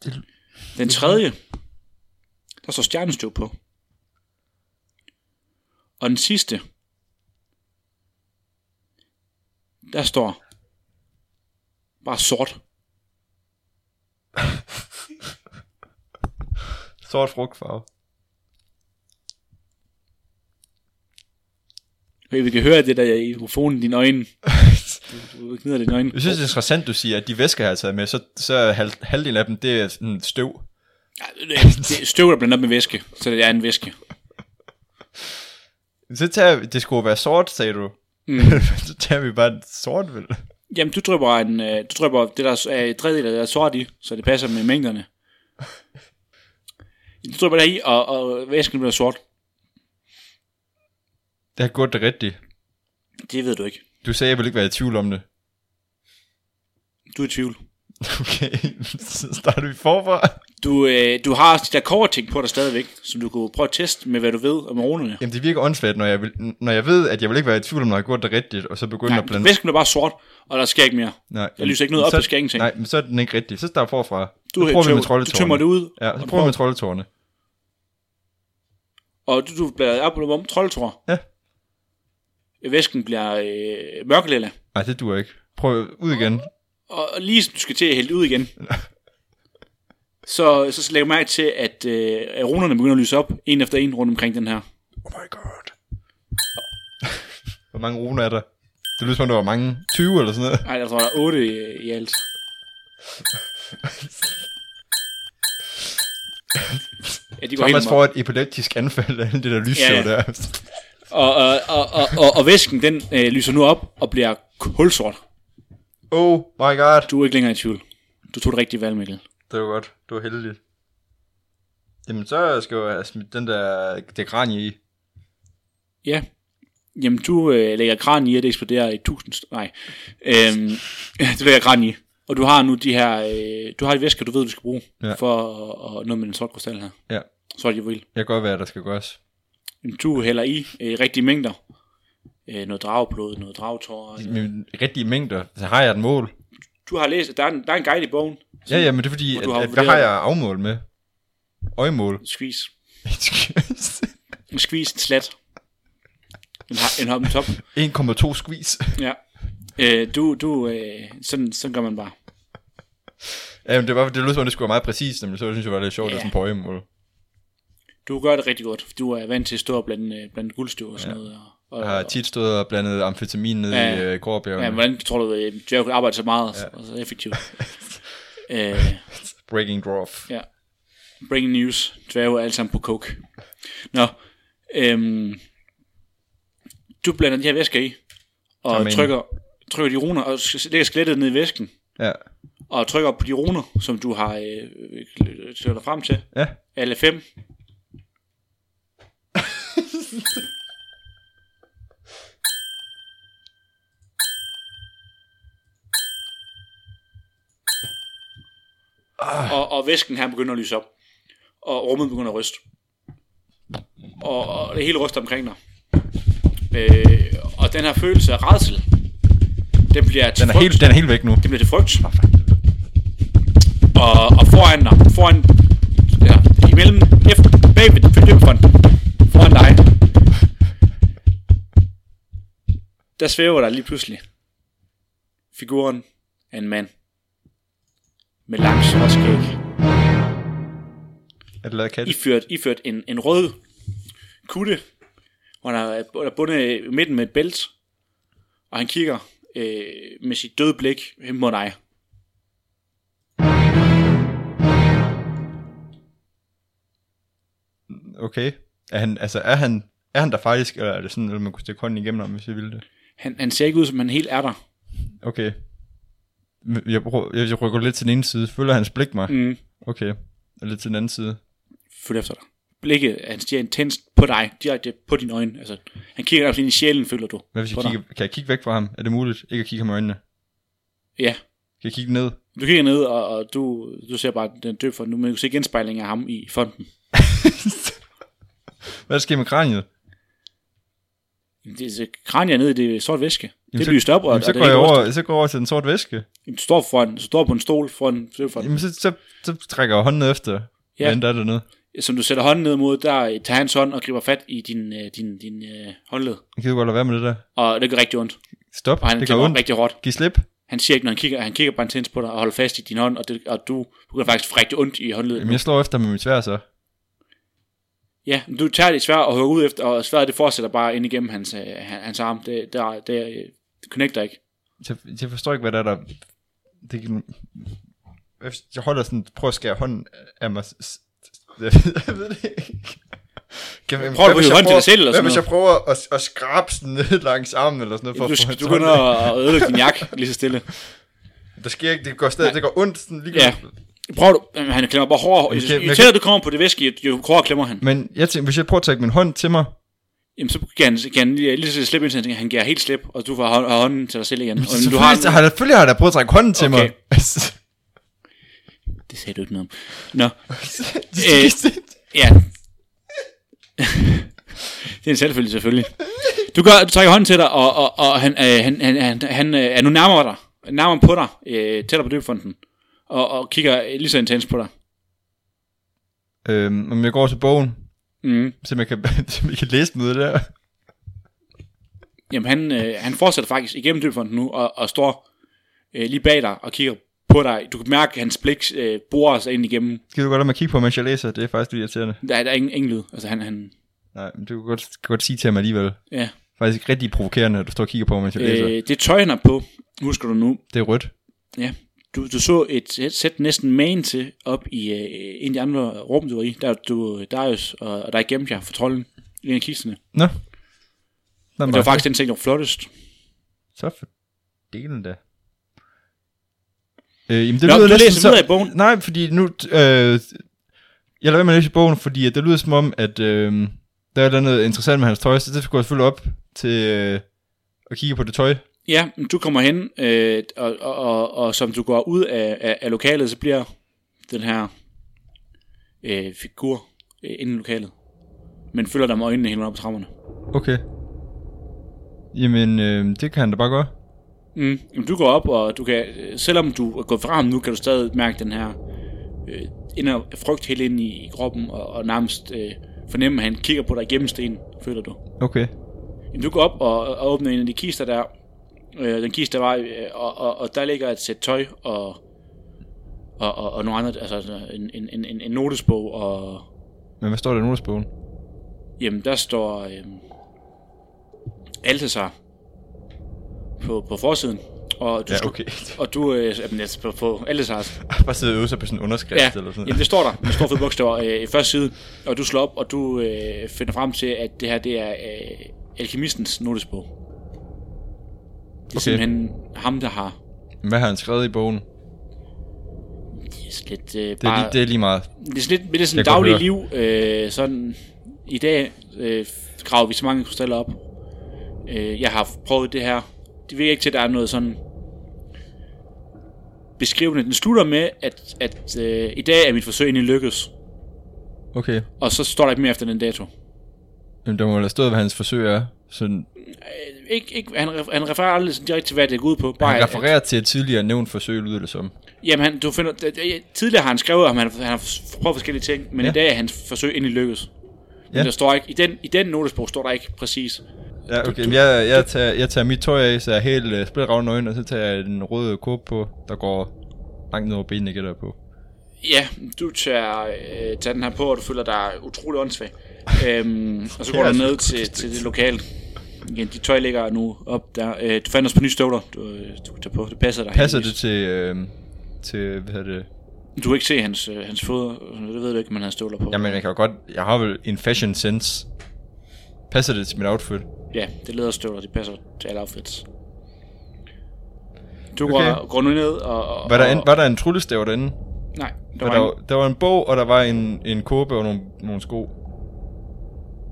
Det-
Den tredje, der står stjernestøv på. Og den sidste, der står bare sort. (laughs)
Sort frugtfarve.
Okay, vi kan høre det der i mikrofonen i dine øjne. Du, (laughs) du gnider dine øjne.
Jeg synes, det er interessant, du siger, at de væsker, jeg har taget med, så, så halv, halvdelen af dem, det er sådan støv.
Ja, det er støv, der blandet op med væske, så det er en væske. (laughs)
Så tager vi, det skulle være sort, sagde du.
Mm.
så tager vi bare sort, vel?
Jamen, du drypper, en, øh, du drypper det, der er et tredjedel af det, der er sort i, så det passer med mængderne. (laughs) Du drypper der i, og, og væsken bliver sort.
Det har gået det rigtigt.
Det ved du ikke.
Du sagde, jeg ville ikke være i tvivl om det.
Du er i tvivl. (laughs)
Okay, så starter vi forfra.
Du, øh, du har de der cover-ting på dig stadigvæk, som du kunne prøve at teste med, hvad du ved om runerne.
Jamen, det virker åndssvagt, når jeg, vil, når jeg ved, at jeg vil ikke være i tvivl om, når jeg gjort det rigtigt, og så begynder
Nej,
at blande...
væsken bliver bare sort, og der sker ikke mere.
Nej,
Der lyser ikke noget op,
så,
der sker ingenting.
Nej, men så er den ikke rigtig. Så starter forfra.
Du,
så prøver
tøm-
med
du
troldetårne.
tømmer det ud,
Ja, så prøver vi med troldetårne.
og du, du bliver op på troldetår.
Ja.
Væsken bliver øh, mørkelilla.
Nej, det duer ikke. Prøv ud igen.
Og lige som du skal til at hælde ud igen, (laughs) så, så lægger mærke til, at øh, runerne begynder at lyse op, en efter en rundt omkring den her.
Oh my god. (laughs) Hvor mange runer er der? Det lyder som om, der var mange. 20 eller sådan noget.
Nej, jeg tror, der er otte i, i alt. (laughs) Ja, de går
Thomas får et epileptisk anfald af alt det der lysshow
Ja, ja.
der.
og, og, og, og, og, og væsken, den øh, lyser nu op og bliver kulsort.
Oh my god.
Du er ikke længere i tvivl. Du tog det rigtige valg, Mikkel.
Det var godt. Du var heldig. Jamen, så skal jeg have smidt den der det kranie i.
Ja. Jamen, du øh, lægger kran i, at det eksploderer i tusind... st- Nej. Øhm, (laughs) du lægger kran i. Og du har nu de her... Øh, du har et væske, du ved, du skal bruge.
Ja.
For at, at noget med den sort krystal her.
Ja.
Så er det jo vil.
Jeg kan godt være, der skal gøres.
Jamen, Du hælder i øh, rigtige mængder. Øh, noget drageblod, noget dragetår.
Men rigtige mængder, så har jeg et mål.
Du har læst, der er en, der er en guide i bogen.
Ja, ja, men det er fordi, at, at, hvad har jeg afmål med? Øjemål.
Squeeze. En squeeze, en slat. En, ha- en hop en top.
1,2 squeeze.
Ja. Øh, du, du, øh, sådan, sådan gør man bare.
ja, men det var, det lød som om, det skulle være meget præcist, men så synes jeg, det var lidt sjovt,
Ja.
at sådan på øjemål.
Du gør det rigtig godt. Du er vant til at stå og blande, øh, guldstøv og sådan ja. noget. Og,
Jeg har tit stået og blandet amfetamin ned
Ja.
i øh, Gårdbjergene.
ja, hvordan tror du, at Jerry kunne arbejde så meget ja. og så effektivt? (laughs) øh,
Breaking Dwarf.
ja. Breaking news. Dværge er alle sammen på coke. Nå. Øhm, du blander de her væsker i, og
Som en-
trykker, trykker de runer, og lægger skelettet ned i væsken,
Ja.
og trykker på de runer, som du har øh, dig frem til.
Ja.
Alle fem. (laughs) Og, og væsken her begynder at lyse op. Og rummet begynder at ryste. Og, og det hele ryster omkring dig. Øh, og den her følelse af redsel, den bliver til
Den er,
frygt.
helt, den er helt væk nu.
Det bliver til frygt. Og, og foran dig, foran, ja, imellem, efter, bagved døbefronten, foran dig, der svæver der lige pludselig figuren af en mand med lang sort skæg,
Er det lavet kat?
iført, iført en, en rød kutte, og han er, er bundet i midten med et bælt, og han kigger øh, med sit døde blik hen mod dig.
Okay. Er han, altså, er han, er han der faktisk, eller er det sådan, at man kunne stikke hånden igennem ham, hvis jeg ville det?
Han, han ser ikke ud, som han helt er der.
Okay. Jeg, jeg, jeg rykker lidt til den ene side. Følger hans blik mig?
Mm.
Okay. Og lidt til den anden side.
Følg efter dig. Blikket, han stiger intenst på dig, direkte på dine øjne. Altså, han kigger op ind i sjælen, føler du.
Hvad hvis jeg kigger, kan jeg kigge væk fra ham? Er det muligt? Ikke at kigge ham i øjnene?
Ja.
Kan jeg kigge ned?
Du kigger ned, og, og du, du ser bare den døb for nu, men du kan se genspejling af ham i fonden. (laughs)
Hvad sker med kraniet?
Det er kranier ned i det sort væske.
Jamen,
det
så-
bliver lyst op, og,
Jamen, så
det
går jeg over, så går jeg over til den sorte væske.
Du står foran, du står på en stol foran døbfonden.
Jamen, så, så, så trækker jeg hånden ned efter.
Ja.
Der er dernede?
Som du sætter hånden ned mod, der tager hans hånd og griber fat i din, øh, din, din øh, håndled.
Jeg kan jo godt lade være med det der.
Og det gør rigtig ondt.
Stop,
Og han
det gør ondt.
rigtig hårdt.
Giv slip.
Han siger ikke, når han kigger, han kigger bare intens på dig og holder fast i din hånd, og, det, og du begynder faktisk at få rigtig ondt i håndledet.
Jamen, jeg slår efter med mit svær så.
Ja, du tager det svær og hugger ud efter, og sværet det fortsætter bare ind igennem hans, øh, han- hans arm. Det, der, det, øh, det connecter ikke.
Jeg, jeg forstår ikke, hvad der er der... Det, kan- jeg, holder sådan, prøver at skære hånden af mig. Jeg ved det ikke. Kan,
du at
jeg
hånden til dig selv eller
Hvad
sådan
hvis jeg prøver at, at skrabe sådan ned langs armen eller sådan noget? For
Du,
at få
du begynder (laughs) at ødelægge din jakke lige så stille.
Der sker ikke, det går stadig, det går ondt sådan lige
Ja. Prøv du, han klemmer bare hårdere. Jo, tættere du kommer på det væske, jo, hårdere klemmer han.
Men jeg tænker, hvis jeg prøver at trække min hånd til mig,
Jamen, så kan han, kan han lige, så slippe indtil han, giver helt slip, og du får hånd, hånden til dig selv igen. Og,
så
du har,
selvfølgelig, har, jeg- selvfølgelig har jeg da prøvet at trække hånden til
Okay.
mig.
Det sagde du ikke noget om. Nå, (laughs)
det,
Øh, ja. (laughs) det er en selvfølge, selvfølgelig. Du, gør, du trækker hånden til dig, og, og, og han, øh, han, han, han, han øh, er nu nærmere dig. Nærmere på dig, øh, tættere på døbefonden. Og, og kigger lige så intens på dig.
øhm, om jeg går til bogen,
Mm.
så jeg kan, (laughs) så jeg kan læse noget der.
Jamen, han, øh, han fortsætter faktisk igennem døbefonden nu, og, og står øh, lige bag dig og kigger på dig. Du kan mærke, at hans blik øh, borer sig ind igennem.
Skal du godt lade mig kigge på, mens jeg læser? Det er faktisk lidt irriterende.
Der, er- der er ingen, ingen lyd. Altså, han, han,
Nej, men du kan godt, kan godt sige til ham alligevel.
ja.
Faktisk rigtig provokerende, at du står og kigger på, mens jeg læser.
øh, det tøj, han har på, husker du nu,
Det er rødt.
Ja, du, du så et, et sæt næsten main til op i øh, en af de andre rum, du var i. Der er du Darius, og, og der er gemt jer for trolden i en af kisterne.
Nå.
Og det var faktisk den ting, der var flottest.
Så for delen da. Øh, jamen, det
Nå,
lyder
du
næsten
læser
så...
videre i bogen.
Nej, fordi nu... Øh, jeg lader være med at læse i bogen, fordi at det lyder som om, at øh, der er noget interessant med hans tøj, så det går jeg selvfølgelig op til øh, at kigge på det tøj.
Ja, du kommer hen, øh, og, og, og, og som du går ud af, af, af lokalet, så bliver den her øh, figur øh, inde i lokalet. Men følger dig med øjnene hele vejen op på trapperne.
Okay. Jamen, øh, det kan han da bare gøre.
Mm. Jamen, du går op, og du kan, selvom du er gået fra ham nu, kan du stadig mærke den her øh, inder, frygt helt ind i, i kroppen, og, og nærmest øh, fornemme, at han kigger på dig gennem stenen, føler du.
Okay.
Jamen, du går op og, og åbner en af de kister der, øh, den kiste der var, øh, og, og, og der ligger et sæt tøj, og, og, og, og nogle andre, altså en, en, en, en, en notesbog, og
Men hvad står der i notesbogen?
jamen, der står øh, Altasar på, på forsiden. Og du,
Ja,
skal-
okay. (laughs)
og du, øh, jamen, altså, på, på Altasars (laughs)
bare sidde og øve sig på sådan en underskrift
Ja,
eller sådan
jamen det står der med store fede bogstaver øh, i første side, og du slår op, og du øh, finder frem til, at det her det er øh, alkemistens notesbog. Det er
Okay.
simpelthen ham, der har
Hvad har han skrevet i bogen?
det er sådan lidt, øh,
Det er,
bare,
lige, det er lige meget.
det er sådan lidt, det er sådan
Jeg kan
daglig
godt
liv. Øh, sådan, I dag øh, graver vi så mange krystaller op. Øh, jeg har prøvet det her. Det virker ikke til, at der er noget sådan beskrivende. Den slutter med, at, at øh, i dag er mit forsøg egentlig lykkes.
Okay.
Og så står der ikke mere efter den dato.
Jamen, der må have stået, hvad hans forsøg er. Sådan,
Ikke, ikke, han, han refererer aldrig sådan direkte til, hvad det går ud på. Bare,
han
at-
refererer til et tidligere nævnt forsøg, lyder det som.
Jamen, han, du finder, tidligere har han skrevet, om han, han har prøvet forskellige ting, men
Ja.
ja. i dag er hans forsøg endelig lykkes. Men
Ja.
der står ikke, i den, i den notesbog står der ikke præcis.
Ja, okay. Men jeg, jeg, tager, jeg tager mit tøj af, så jeg er helt uh, splitravne øjne, og så tager jeg den røde kåbe på, der går langt ned over benene, gætter på.
Ja, du tager, øh, tager den her på, og du føler dig utrolig åndssvag. øhm, og så (laughs) går
er
du ned til, til det lokale. Igen, dit tøj ligger nu op der. Øh, du fandt også på nye støvler, du, øh, du kan tage på. Det passer dig.
Passer det
heldigvis.
til, øh, til, hvad hedder det?
Du kan ikke se hans, øh, hans fødder. Det ved du ikke, om han har støvler på.
Jamen, jeg kan jo godt, jeg har vel en fashion sense. Passer det til mit outfit?
Ja, det lederstøvler, de passer til alle outfits. Du
Okay.
går, går nu ned og... og
Var der, en, var der en tryllestav derinde?
Nej, der var,
der,
en,
der var en bog, og der var en, en kåbe og nogle, nogle sko.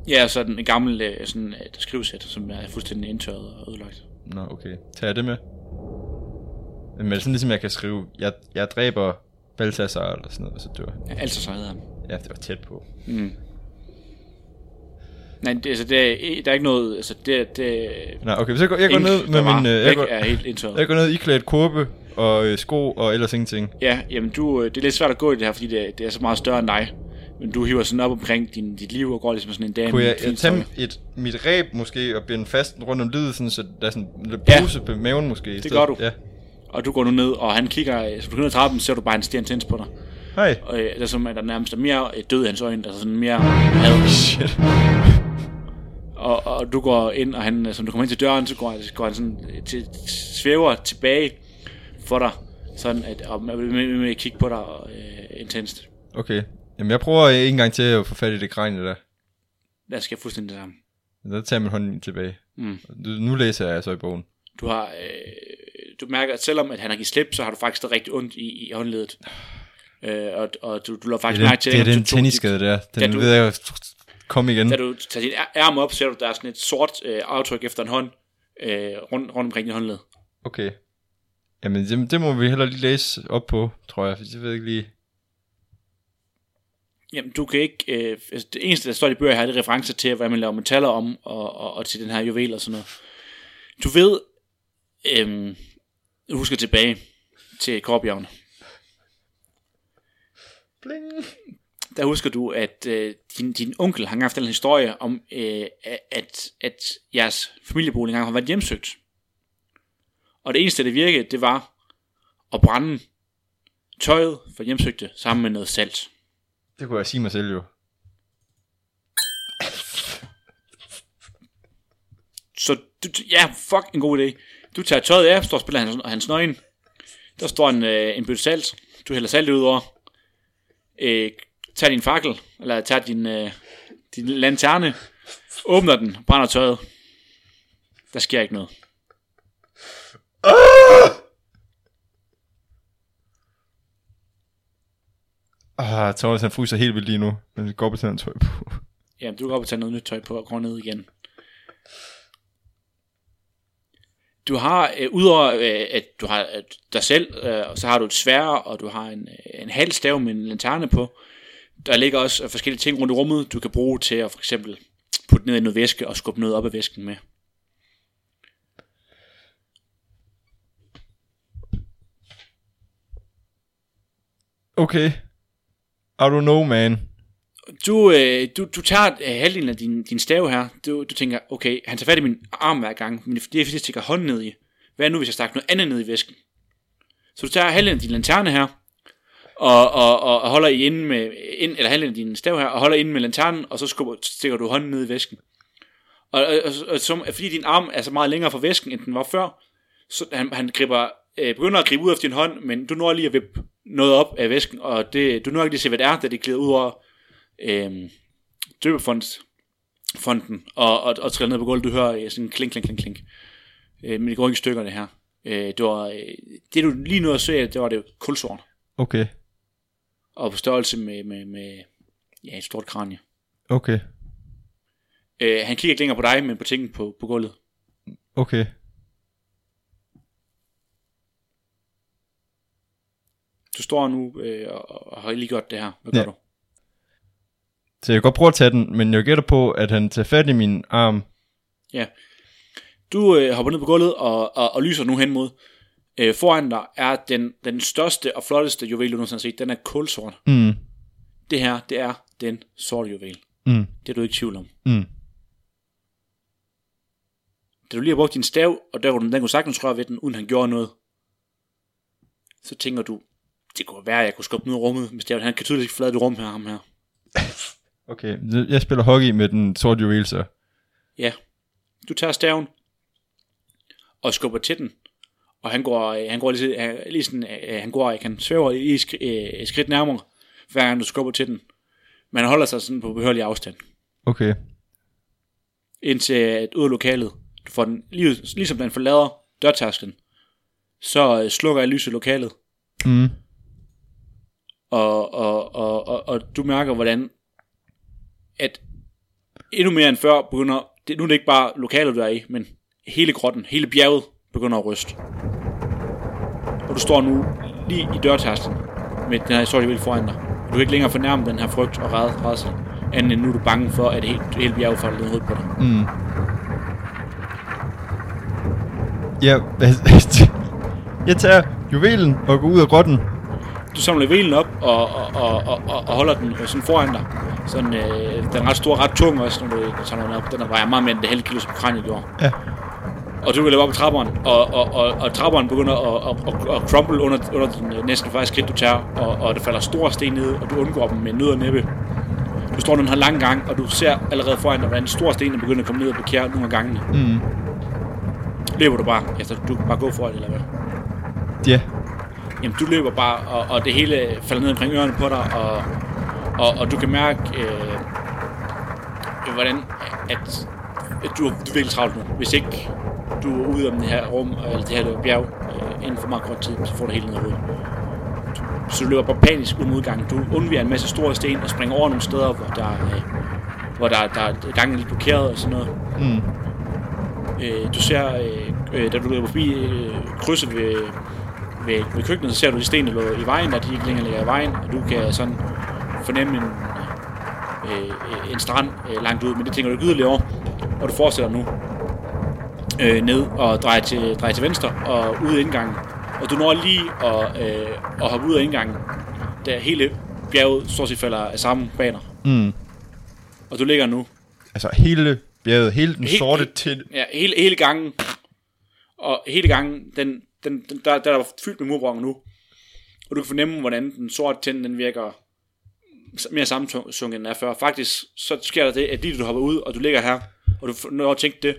Ja, så er den en gammel øh, sådan, et skrivesæt, som er fuldstændig indtørret og ødelagt.
Nå, okay. Tager jeg det med? Men er sådan ligesom, jeg kan skrive, jeg, jeg dræber Balthasar eller sådan noget, og så dør han.
Ja, altså så hedder han.
Ja, det var tæt på.
Mm. Nej, det, altså, det er, der er ikke noget... Altså, det, det,
Nå, okay, så jeg går, jeg går
ink,
ned med
var
min... Øh, jeg, går,
er helt indtørret.
jeg går ned i klædt kåbe og øh, sko og ellers ingenting.
Ja, jamen du, øh, det er lidt svært at gå i det her, fordi det, det er så meget større end dig. Men du hiver sådan op omkring din, dit liv og går ligesom sådan en dame.
Kunne jeg, jeg tage et, mit ræb måske og binde fast rundt om livet, sådan, så der er sådan en
Ja.
pose på maven måske? i
Det
stedet?
gør du.
Ja.
Og du går nu ned, og han kigger, så du går ned ad trappen, så ser du bare en sten tænds på dig.
Hej.
Og øh, det er som, at der nærmest er mere øh, død i hans øjne, altså sådan mere had. (laughs)
Shit.
Og, og du går ind, og han, som du kommer ind til døren, så går, går han sådan øh, til, svæver tilbage for dig, sådan at, og man vil med, med at kigge på dig øh, intenst.
Okay. Jamen, jeg prøver en gang til at få fat i det kranje der.
Der skal fuldstændig det samme.
Så tager jeg min hånd tilbage.
Mm.
Nu læser jeg så i bogen.
Du har, øh, du mærker, at selvom at han har givet slip, så har du faktisk stadig rigtig ondt i, i håndledet. Øh, og, og du, du lader
Det
faktisk mærke til,
det er den tennisskade der. Den
du-
ved jeg kom igen.
Da du tager dit ærm op, ser du, der er sådan et sort øh, aftryk efter en hånd øh, rundt, rundt omkring dit håndled.
Okay. Jamen, det, det må vi heller lige læse op på, tror jeg. For jeg ved ikke lige...
Jamen, du kan ikke... Øh, altså, det eneste, der står i bøger her, det er referencer til, hvad man laver metaller om, og, og, og til den her juvel og sådan noget. Du ved... Øh, husker tilbage til Korbjergene.
Bling.
der husker du, at øh, din, din onkel har haft en historie om, øh, at, at jeres familiebolig engang har været hjemsøgt. Og det eneste, det virkede, det var at brænde tøjet for hjemsøgte sammen med noget salt.
Det kunne jeg sige mig selv jo.
Så du, ja, fuck en god idé. Du tager tøjet af, står og spiller hans, hans nøgen. Der står en, øh, en bøtte salt. Du hælder salt ud over. Øh, tager din fakkel, eller tager din, øh, din lanterne, åbner den, brænder tøjet. Der sker ikke noget.
Ah, Thomas han fryser helt vildt lige nu. Men går på sådan en tøj på.
Ja, du kan op og tage noget nyt tøj på og gå ned igen. Du har, øh, udover øh, at du har øh, dig selv, øh, og så har du et svær, og du har en, øh, en halv stav med en lanterne på. Der ligger også øh, forskellige ting rundt i rummet, du kan bruge til at for eksempel putte ned i noget væske og skubbe noget op af væsken med.
Okay. I don't know, man.
Du, øh, du, du tager øh, halvdelen af din, din stav her. Du, du tænker, okay, han tager fat i min arm hver gang, men det er fordi, jeg stikker hånden ned i. Hvad nu, hvis jeg stakker noget andet ned i væsken? Så du tager halvdelen af din lanterne her, og, og, og, og holder i inde med, ind, eller halvdelen af din stav her, og holder ind med lanternen, og så skubber, stikker du hånden ned i væsken. Og, og, og, og som, fordi din arm er så meget længere fra væsken, end den var før, så han, han griber, øh, begynder at gribe ud af din hånd, men du når lige at vippe noget op af væsken, og det, du når ikke lige at se, hvad det er, da det glider ud over øh, døbefondsfonden, og, og, og triller ned på gulvet. Du hører øh, sådan klink, klink, klink, klink. Øh, men det går ikke i stykker, det her. Øh, det var, øh, det du lige nu at se, det var det kulsort,
Okay.
og på størrelse med, med, med ja, et stort kranje.
Okay.
Øh, han kigger ikke længere på dig, men på tingen på, på gulvet.
Okay.
Du står nu øh, og, og har lige gjort det her. Hvad gør
Ja.
du?
Så jeg kan godt prøve at tage den, men jeg gætter på, at han tager fat i min arm.
Ja. Du øh, hopper ned på gulvet og, og, og lyser nu hen mod. Øh, foran dig er den, den største og flotteste juvel, du nogensinde har set. Den er kulsort.
Mm.
Det her, det er den sorte juvel.
Mm.
Det er du ikke i tvivl om.
Mm.
Da du lige har brugt din stav, og der den kunne sagtens røre ved den, uden han gjorde noget, så tænker du, det kunne være, at jeg kunne skubbe ned i rummet med staven. Han kan tydeligt ikke forlade det rum her, ham her.
Okay, jeg spiller hockey med den sorte juvel, så.
Ja. Du tager staven og skubber til den. Og han går, øh, han går lige, han, lige sådan, øh, han går, han svæver i skri, øh, skridt nærmere, hver gang du skubber til den. Men han holder sig sådan på behørlig afstand.
Okay.
Indtil at ud af lokalet, du får den, lige, ligesom den forlader dørtasken, så øh, slukker jeg lyset i lokalet.
Mm.
Og, og, og, og, og du mærker, hvordan at endnu mere end før begynder, det, nu er det ikke bare lokalet, du er i, men hele grotten, hele bjerget begynder at ryste. Og du står nu lige i dørtasten med den her historie vil foran dig. Du kan ikke længere fornærme den her frygt og ræd, rædsel, anden end nu er du bange for, at hele, hele bjerget falder ned hovedet på dig.
Mm. Ja, (laughs) jeg tager juvelen og går ud af grotten.
Du samler velen op og, og, og, og, og, holder den sådan foran dig. Sådan, øh, den er ret stor, ret tung også, når du samler den op. Den vejer meget mere end det halve kilo, som kraniet gjorde.
Ja.
Og du kan løbe op ad trapperen, og, og, og, og trapperen begynder at, at, at, at crumble under, under den øh, næsten første skridt, du tager, og, og der falder store sten ned, og du undgår dem med nød og næppe. Du står den her lang gang, og du ser allerede foran dig, hvordan en stor sten er begyndt at komme ned og blokere nogle af gangene.
Mm.
Løber du bare? Altså, du kan bare gå for det, eller hvad?
Ja.
Jamen, du løber bare, og, og det hele falder ned omkring ørerne på dig, og, og, og du kan mærke, øh, hvordan at, at du, du er virkelig travlt nu. Hvis ikke du er ude om det her rum, eller det her bjerg, øh, inden for meget kort tid, så får du det hele ned hovedet. Så du løber bare panisk ud mod udgangen. Du undviger en masse store sten og springer over nogle steder, hvor der, øh, hvor der, der er gangen lidt blokeret og sådan noget.
Mm.
Øh, du ser, øh, øh, da du løber forbi øh, krydset ved, ved, ved køkkenet, så ser du de sten, der lå i vejen, der de ikke længere ligger i vejen, og du kan sådan fornemme en, øh, en strand øh, langt ud, men det tænker du ikke yderligere over, og du fortsætter nu øh, ned og drejer til, drejer til venstre og ud af indgangen, og du når lige at, øh, at hoppe ud af indgangen, da hele bjerget stort set falder af samme baner,
Mm.
og du ligger nu
Altså hele bjerget, hele den
Helt-
sorte til...
Ja, hele, hele gangen. Og hele gangen, den, den, den, der, der er fyldt med murbrokker nu. Og du kan fornemme, hvordan den sorte tænd, den virker mere sammensunket, end den er før. Faktisk, så sker der det, at lige du hopper ud, og du ligger her, og du når at tænke det,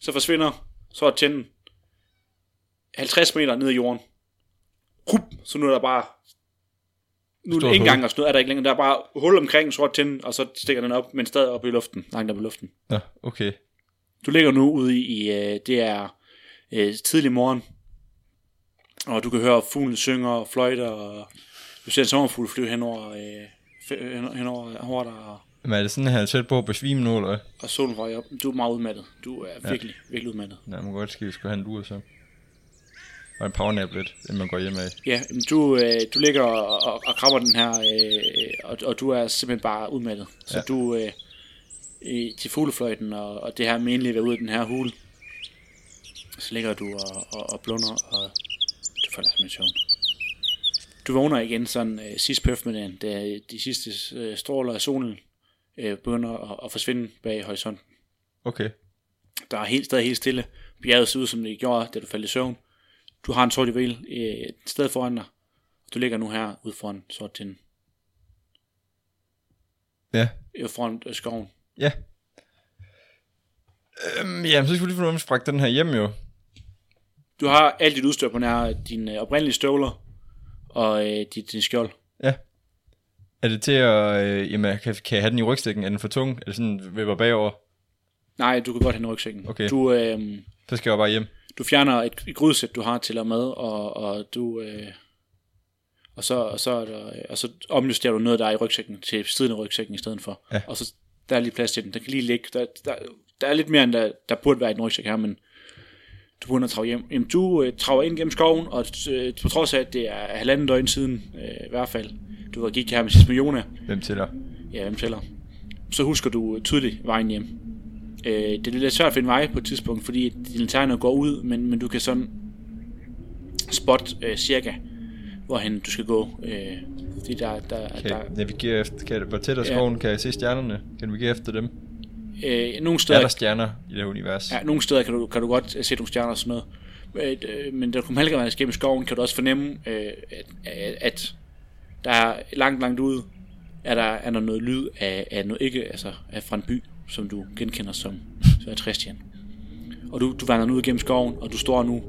så forsvinder så tænden 50 meter ned i jorden. Rup, så nu er der bare nu er det ikke engang og sådan noget, er der ikke længere. Der er bare hul omkring sort tænd, og så stikker den op, men stadig op i luften, langt op i luften.
Ja, okay.
Du ligger nu ude i, i øh, det er øh, tidlig morgen, og du kan høre fuglene synger og fløjter, og du ser en sommerfugl flyve henover, øh, henover over dig, og,
Men er det sådan, at han er tæt på at besvime nu, eller
og solen røg op. Du er meget udmattet. Du er virkelig, virkelig udmattet.
Nej, man godt vi skulle have en lur så. Og en powernap lidt, inden man går hjem af.
Ja, men du, øh, du ligger og, og, og krabber den her, øh, og, og du er simpelthen bare udmattet. Så
Ja.
ja. du øh, i, til fuglefløjten, og, og det her at være ude af den her hule, så ligger du og, og, og blunder, og som en søvn. Du vågner igen sådan øh, sidst på eftermiddagen, da de sidste øh, stråler af solen øh, begynder at, at forsvinde bag horisonten.
Okay.
Der er helt, stadig helt stille. Bjerget ser ud, som det gjorde, da du faldt i søvn. Du har en sort juvel øh, et sted foran dig. Du ligger nu her ude foran sort tinden.
Ja.
Øh, foran øh, skoven.
Ja. Øhm, jamen, så skal vi lige vi sprækker den her hjem jo.
Du har alt dit udstyr på nær dine øh, oprindelige støvler og øh, dit, din skjold.
Ja. Er det til at... Øh, jamen, kan, kan jeg have den i rygsækken? Er den for tung? Er det sådan, vipper bagover?
Nej, du kan godt have den i rygsækken.
Okay.
Du, øh,
Så skal jeg bare hjem.
du fjerner et, et grydesæt, du har til at mad, og, og du... Øh, og så, og, så er der, og så omjusterer du noget, der er i rygsækken til siden af rygsækken i stedet for.
Ja.
Og så der er lige plads til den. Der kan lige ligge. Der, der, der er lidt mere, end der, der burde være i en rygsæk her, men du begynder at trage hjem. Jamen, du øh, trager ind gennem skoven, og øh, på trods af, at det er halvanden døgn siden, øh, i hvert fald, du var gik her med sidst med Jona,
Hvem dig?
ja, hvem tæller, så husker du tydeligt vejen hjem. Øh, det er lidt svært at finde vej på et tidspunkt, fordi dine lanterner går ud, men, men du kan sådan spot øh, cirka, hvorhen du skal gå. Øh, fordi der, der,
Kan
der
navigere efter... Kan hvor tæt
Ja.
skoven? Kan jeg se stjernerne? Kan jeg navigere efter dem?
Øh, nogle
Er
steder,
der stjerner i det univers?
ja, nogle steder kan du, kan du godt øh, se nogle stjerner og sådan noget. Øh, øh, men da du kommer halvvejs gennem skoven, kan du også fornemme, øh, at, at, der er langt, langt ude, er der, er der noget lyd af, af noget ikke, altså af fra en by, som du genkender som, er Tristian. Og du, du vandrer nu ud gennem skoven, og du står nu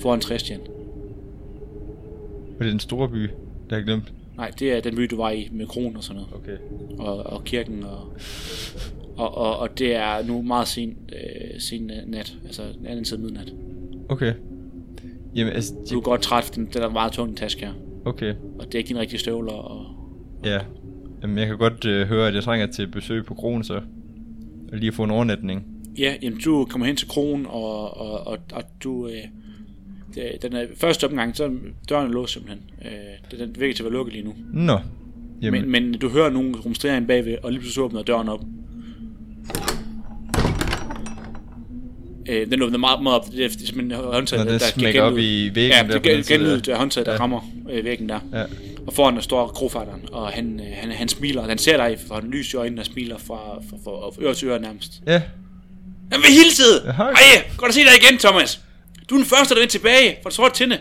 foran Tristian.
Og det er den store by, der jeg glemt.
Nej, det er den by, du var i med kronen og sådan noget.
Okay.
Og, og kirken, og, og, og, og det er nu meget sen, øh, sen nat, altså anden side midnat.
Okay. Jamen, altså...
Du er godt træt, den, den er meget tung, den taske her.
Okay.
Og det er ikke dine rigtige støvler, og
Ja. Jamen, jeg kan godt øh, høre, at jeg trænger til besøg på kronen, så... Og lige at få en overnatning.
Ja, jamen du kommer hen til kronen, og, og, og, og du... Øh, det- den er, første omgang, så døren er låst simpelthen. Øh, den virker til at være lukket lige nu.
Nå. Jamen,
Men, men du hører nogen rumstere ind bagved, og lige pludselig åbner døren op. Øh, den åbner meget, meget op. Det er simpelthen håndtaget,
Når den smækker op i væggen
Ja,
der
det
på den
er
side
genlyd,
der.
det er håndtaget, der
Ja.
rammer øh, væggen der.
ja.
Og foran der står krofatteren, og han, øh, han, han smiler, og han ser dig for en lys i øjnene, der smiler fra, fra, fra, fra øre til øre nærmest.
Ja.
Han vil hilse!
Ja.
Ej, godt at se dig igen, Thomas. Du er den første, der er tilbage fra det sorte tinde.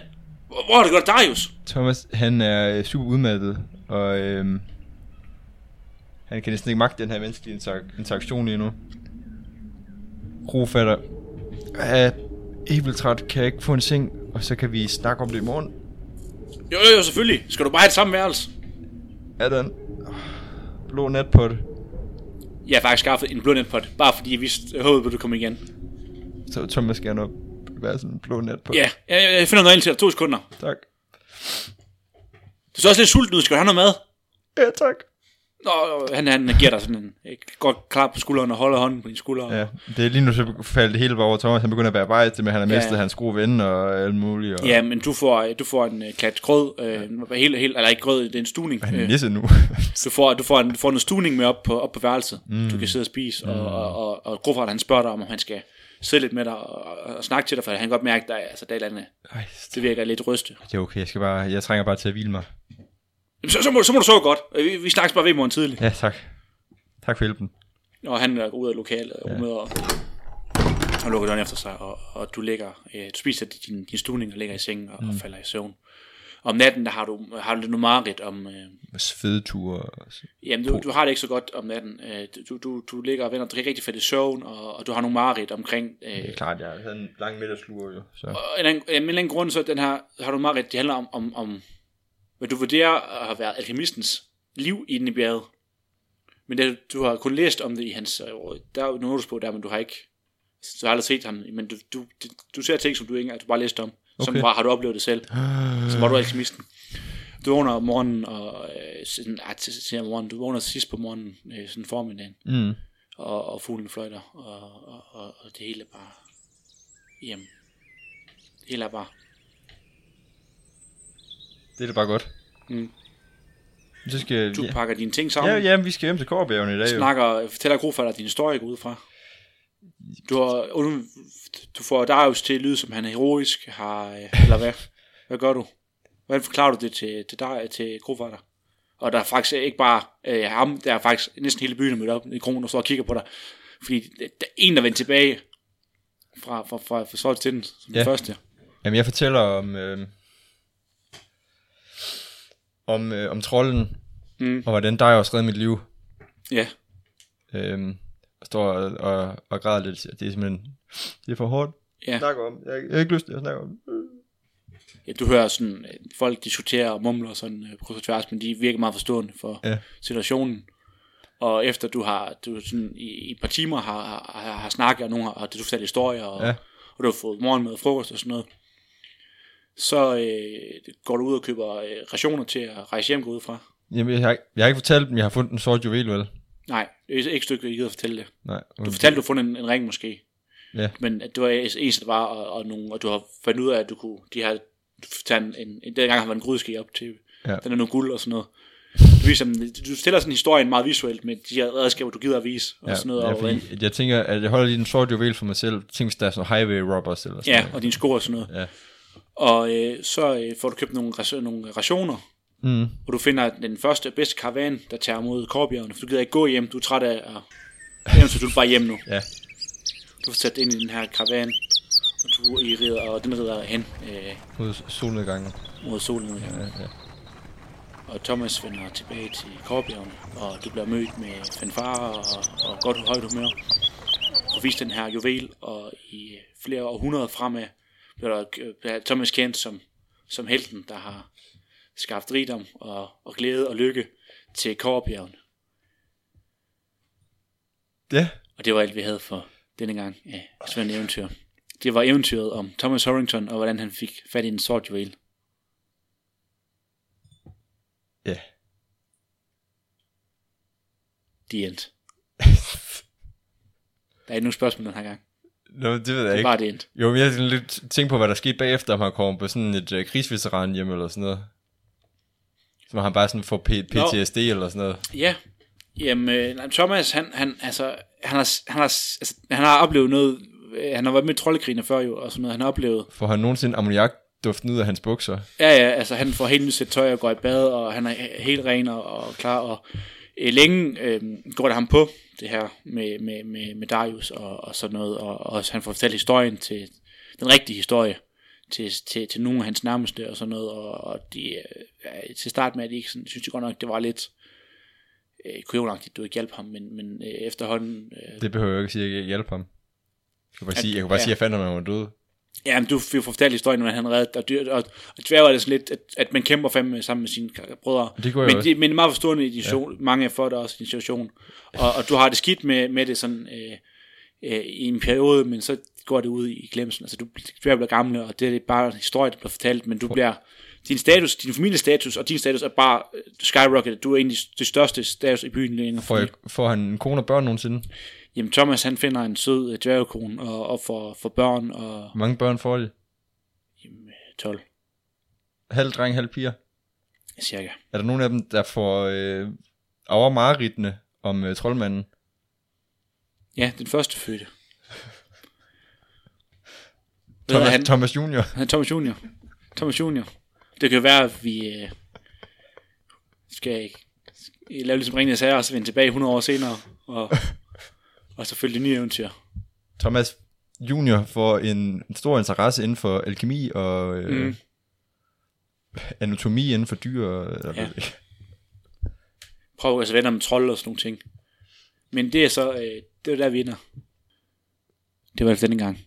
Hvor, hvor har det godt af Darius?
Thomas, han er øh, super udmattet, og øhm, han kan næsten ikke magte den her menneskelige interak- interaktion lige nu. Rofatter er helt træt, kan jeg ikke få en seng, og så kan vi snakke om det i morgen.
Jo, jo, selvfølgelig. Skal du bare have det samme værelse?
Er der en blå natpot,
Jeg har faktisk skaffet en blå netpot, bare fordi jeg vidste, håbede på, at du kom igen.
så Thomas gerne op være sådan en blå natpot.
Ja, jeg, jeg finder noget ind til dig. To sekunder.
Tak.
Du er så også lidt sulten ud. Skal du have noget mad?
Ja, tak.
Nå, han, han giver dig sådan en, godt klap på skulderen og holder hånden på din skulder.
Ja, det er lige nu, så faldt det hele bare over Thomas. Han begynder at bearbejde det med, han har
Ja,
mistet hans gode ven og alt muligt. Og
Ja, men du får, du får en uh, klat grød, øh, helt, helt, eller ikke grød, det er en stuning.
han er
Øh,
misset nu.
du, får, du, får en, du får noget stuning med op på, op på værelset. Mm. Du kan sidde og spise, og, og, og, og Grofart, han spørger dig om, om han skal sidde lidt med dig og, og, og snakke til dig, for han kan godt mærke, at der, er- altså, der er et eller andet,
Ej,
det virker lidt ryste.
det er okay. Jeg, skal bare, jeg trænger bare til at hvile mig.
Så, så, må, så må du sove godt. Øh, Vi, vi snakkes bare ved i morgen tidlig.
Ja, tak. Tak for hjælpen.
Og han øh, går ud af lokalet og rummet og, og lukker døren efter sig, og, og du ligger, øh, du spiser din, din stuning og ligger i sengen og, mm. og falder i søvn. Om natten, der har du, har du lidt noget mareridt om, øh,
Svedeture.
jamen du, du har det ikke så godt om natten. Øh, du, du, du ligger og vender, ikke rigtig falde i søvn, og, og du har nogle mareridt omkring, øh,
Det er klart, jeg havde en lang middagslur jo. Så.
og en, en eller anden grund, så den her, har du mareridt, det handler om, om, om hvad du vurderer at have været alkemistens liv inde i bjerget. Men det, du har kun læst om det i hans, øh, der er jo notes på der, men du har ikke, du har aldrig set ham, men du, du, du, ser ting, som du ikke du bare læst om, som
Okay.
bare har du oplevet det selv, så var du alkemisten. Du vågner om morgenen, og øh, sådan, ah, til, til om morgenen, du vågner sidst på morgenen, øh, sådan formiddagen,
Mm.
og, og fuglen fløjter, og, og, og, og det hele er bare hjem. Det hele er bare
Det er da bare godt.
Mm.
Så skal
Du
ja.
pakker dine ting sammen.
Ja, ja, vi skal hjem til Kårbjergene i dag jo.
snakker, fortæller Grofatter din historie ud fra. Du, har, du får Darius til at lyde, som han er heroisk, har, øh, eller hvad? Hvad gør du? Hvordan forklarer du det til, til, dig, til Grofatter? Og der er faktisk ikke bare øh, ham, der er faktisk næsten hele byen mødt op i kronen og står og kigger på dig. Fordi der er en, der vendte tilbage fra, fra, fra, fra Solt til den, som. Ja. den første.
Jamen, jeg fortæller om... Øh, om, øh, om trolden,
Mm.
og hvordan dig også redde mit liv.
Ja,
Øhm, og står og, og, og græder lidt. Det er simpelthen... Det er for hårdt.
ja.
snakke om. Jeg, jeg har ikke lyst til at snakke om det.
ja. Du hører sådan, øh, folk diskuterer og mumler sådan øh, på tværs, men de virker meget forstående for,
Ja.
situationen. Og efter du har du sådan, i, i et par timer har, har, har snakket, og nogen har, har du fortalt historier, og. Ja. og du har fået morgenmad og frokost og sådan noget, så øh, går du ud og køber øh, rationer til at rejse hjem ud fra.
Jamen, jeg har, ikke- jeg har ikke fortalt dem, jeg har fundet en sort juvel, vel?
Nej, det er ikke stykke, jeg gider fortælle det.
Nej.
Du fortalte, du har fundet en, en ring måske.
Ja.
Men at det var eneste, var, og, og, nogle, og du har fundet ud af, at du kunne, de har taget en, en, en dengang har været en grydeske op til,
Ja.
den er noget guld og sådan noget. Du, viser, du stiller sådan historien meget visuelt med de her redskaber, du gider at vise, og
Ja,
sådan noget.
ja,
og,
fordi jeg tænker, at jeg holder lige en sort juvel for mig selv. Tænk, hvis der er sådan highway robbers eller sådan
Ja,
noget.
og dine sko og sådan noget.
Ja.
Og øh, så øh, får du købt nogle, nogle rationer,
Mm.
og du finder den første bedste karavan, der tager mod Korbjergene, for du gider ikke gå hjem, du er træt af at hjem, så du vil bare hjem nu.
Ja.
Du får sat ind i den her karavan, og, du, I rider, og den rider hen øh,
Mod solnedgangen.
mod solen. Ja.
Ja.
Og Thomas vender tilbage til Korbjergene, og du bliver mødt med fanfare og, og godt højt humør. Og vist den her juvel, og i flere århundreder fremad der, bliver Thomas kendt som, som helten, der har skabt rigdom og, og glæde og lykke til Korbjergene.
Ja.
Og det var alt, vi havde for denne gang af Svend Eventyr. Det var eventyret om Thomas Harrington, og hvordan han fik fat i en sort juvel.
Ja.
The end. (laughs) Der er ikke nogen spørgsmål den her gang.
Nå, det ved jeg
Det
ikke.
bare det end.
Jo, men jeg sådan lidt tænkt på, hvad der skete bagefter, om han kom på sådan et uh, krigsveteran hjem eller sådan noget. Så han bare sådan får P- PTSD eller sådan noget.
Ja, jamen øh, Thomas, han, han, altså, han, har, han, har, altså, han har oplevet noget, øh, han har været med i troldekrigene før jo, og sådan noget, han har oplevet,
Får han nogensinde ammoniak duften ud af hans bukser?
ja ja, altså han får helt nyt sæt tøj og går i bad, og han er he- helt ren og, og klar, og øh, længe øh, går det ham på, det her med, med, med, med Darius og, og sådan noget, og, og han får fortalt historien til, den rigtige historie, til, til, til nogle af hans nærmeste og sådan noget, og, og de, øh, til start med, at de ikke sådan, synes de godt nok, det var lidt øh, kujonagtigt, du ikke hjalp ham, men, men øh, efterhånden, øh,
Det behøver jeg ikke sige, at jeg hjælper ham. Jeg kan bare sige, jeg kan bare
ja.
sige, at jeg fandt ham, at han var død.
Ja, men du får fortalt historien, når han reddet og, dyr, og, og dværge er det sådan lidt, at, at man kæmper fandme sammen med sine brødre.
Det
men, det, men det er meget forstående i ja. mange får det også i situation. Og, og du har det skidt med, med det sådan øh, øh, i en periode, men så går det ud i glemsen. Altså du dværge bliver gamle, og det er bare en historie, der bliver fortalt, men du bliver, din status, din familiestatus og din status er bare øh, skyrocketed. Du er egentlig det største status i byen.
Får, jeg, får han en kone og børn nogensinde?
Jamen Thomas han finder en sød øh, dværgekone og, og får, får børn og
Hvor mange børn får de?
12
Halv dreng, halv piger?
cirka.
Er der nogen af dem, der får øh, overmareridende om øh, troldmanden?
Ja, den første fødte.
Thomas,
han?
Thomas Junior.
Han Thomas Junior. Thomas Junior. Det kan være, at vi øh, skal lave ligesom ringende sager, og så vende tilbage 100 år senere, og, og så følge det nye eventyr.
Thomas Junior får en, en stor interesse inden for alkemi og øh, Mm. anatomi inden for dyr. Og,
Ja.
ja.
Prøv altså venner med trold og sådan nogle ting. Men det er så, øh, det er der, vi ender. Det var det denne gang.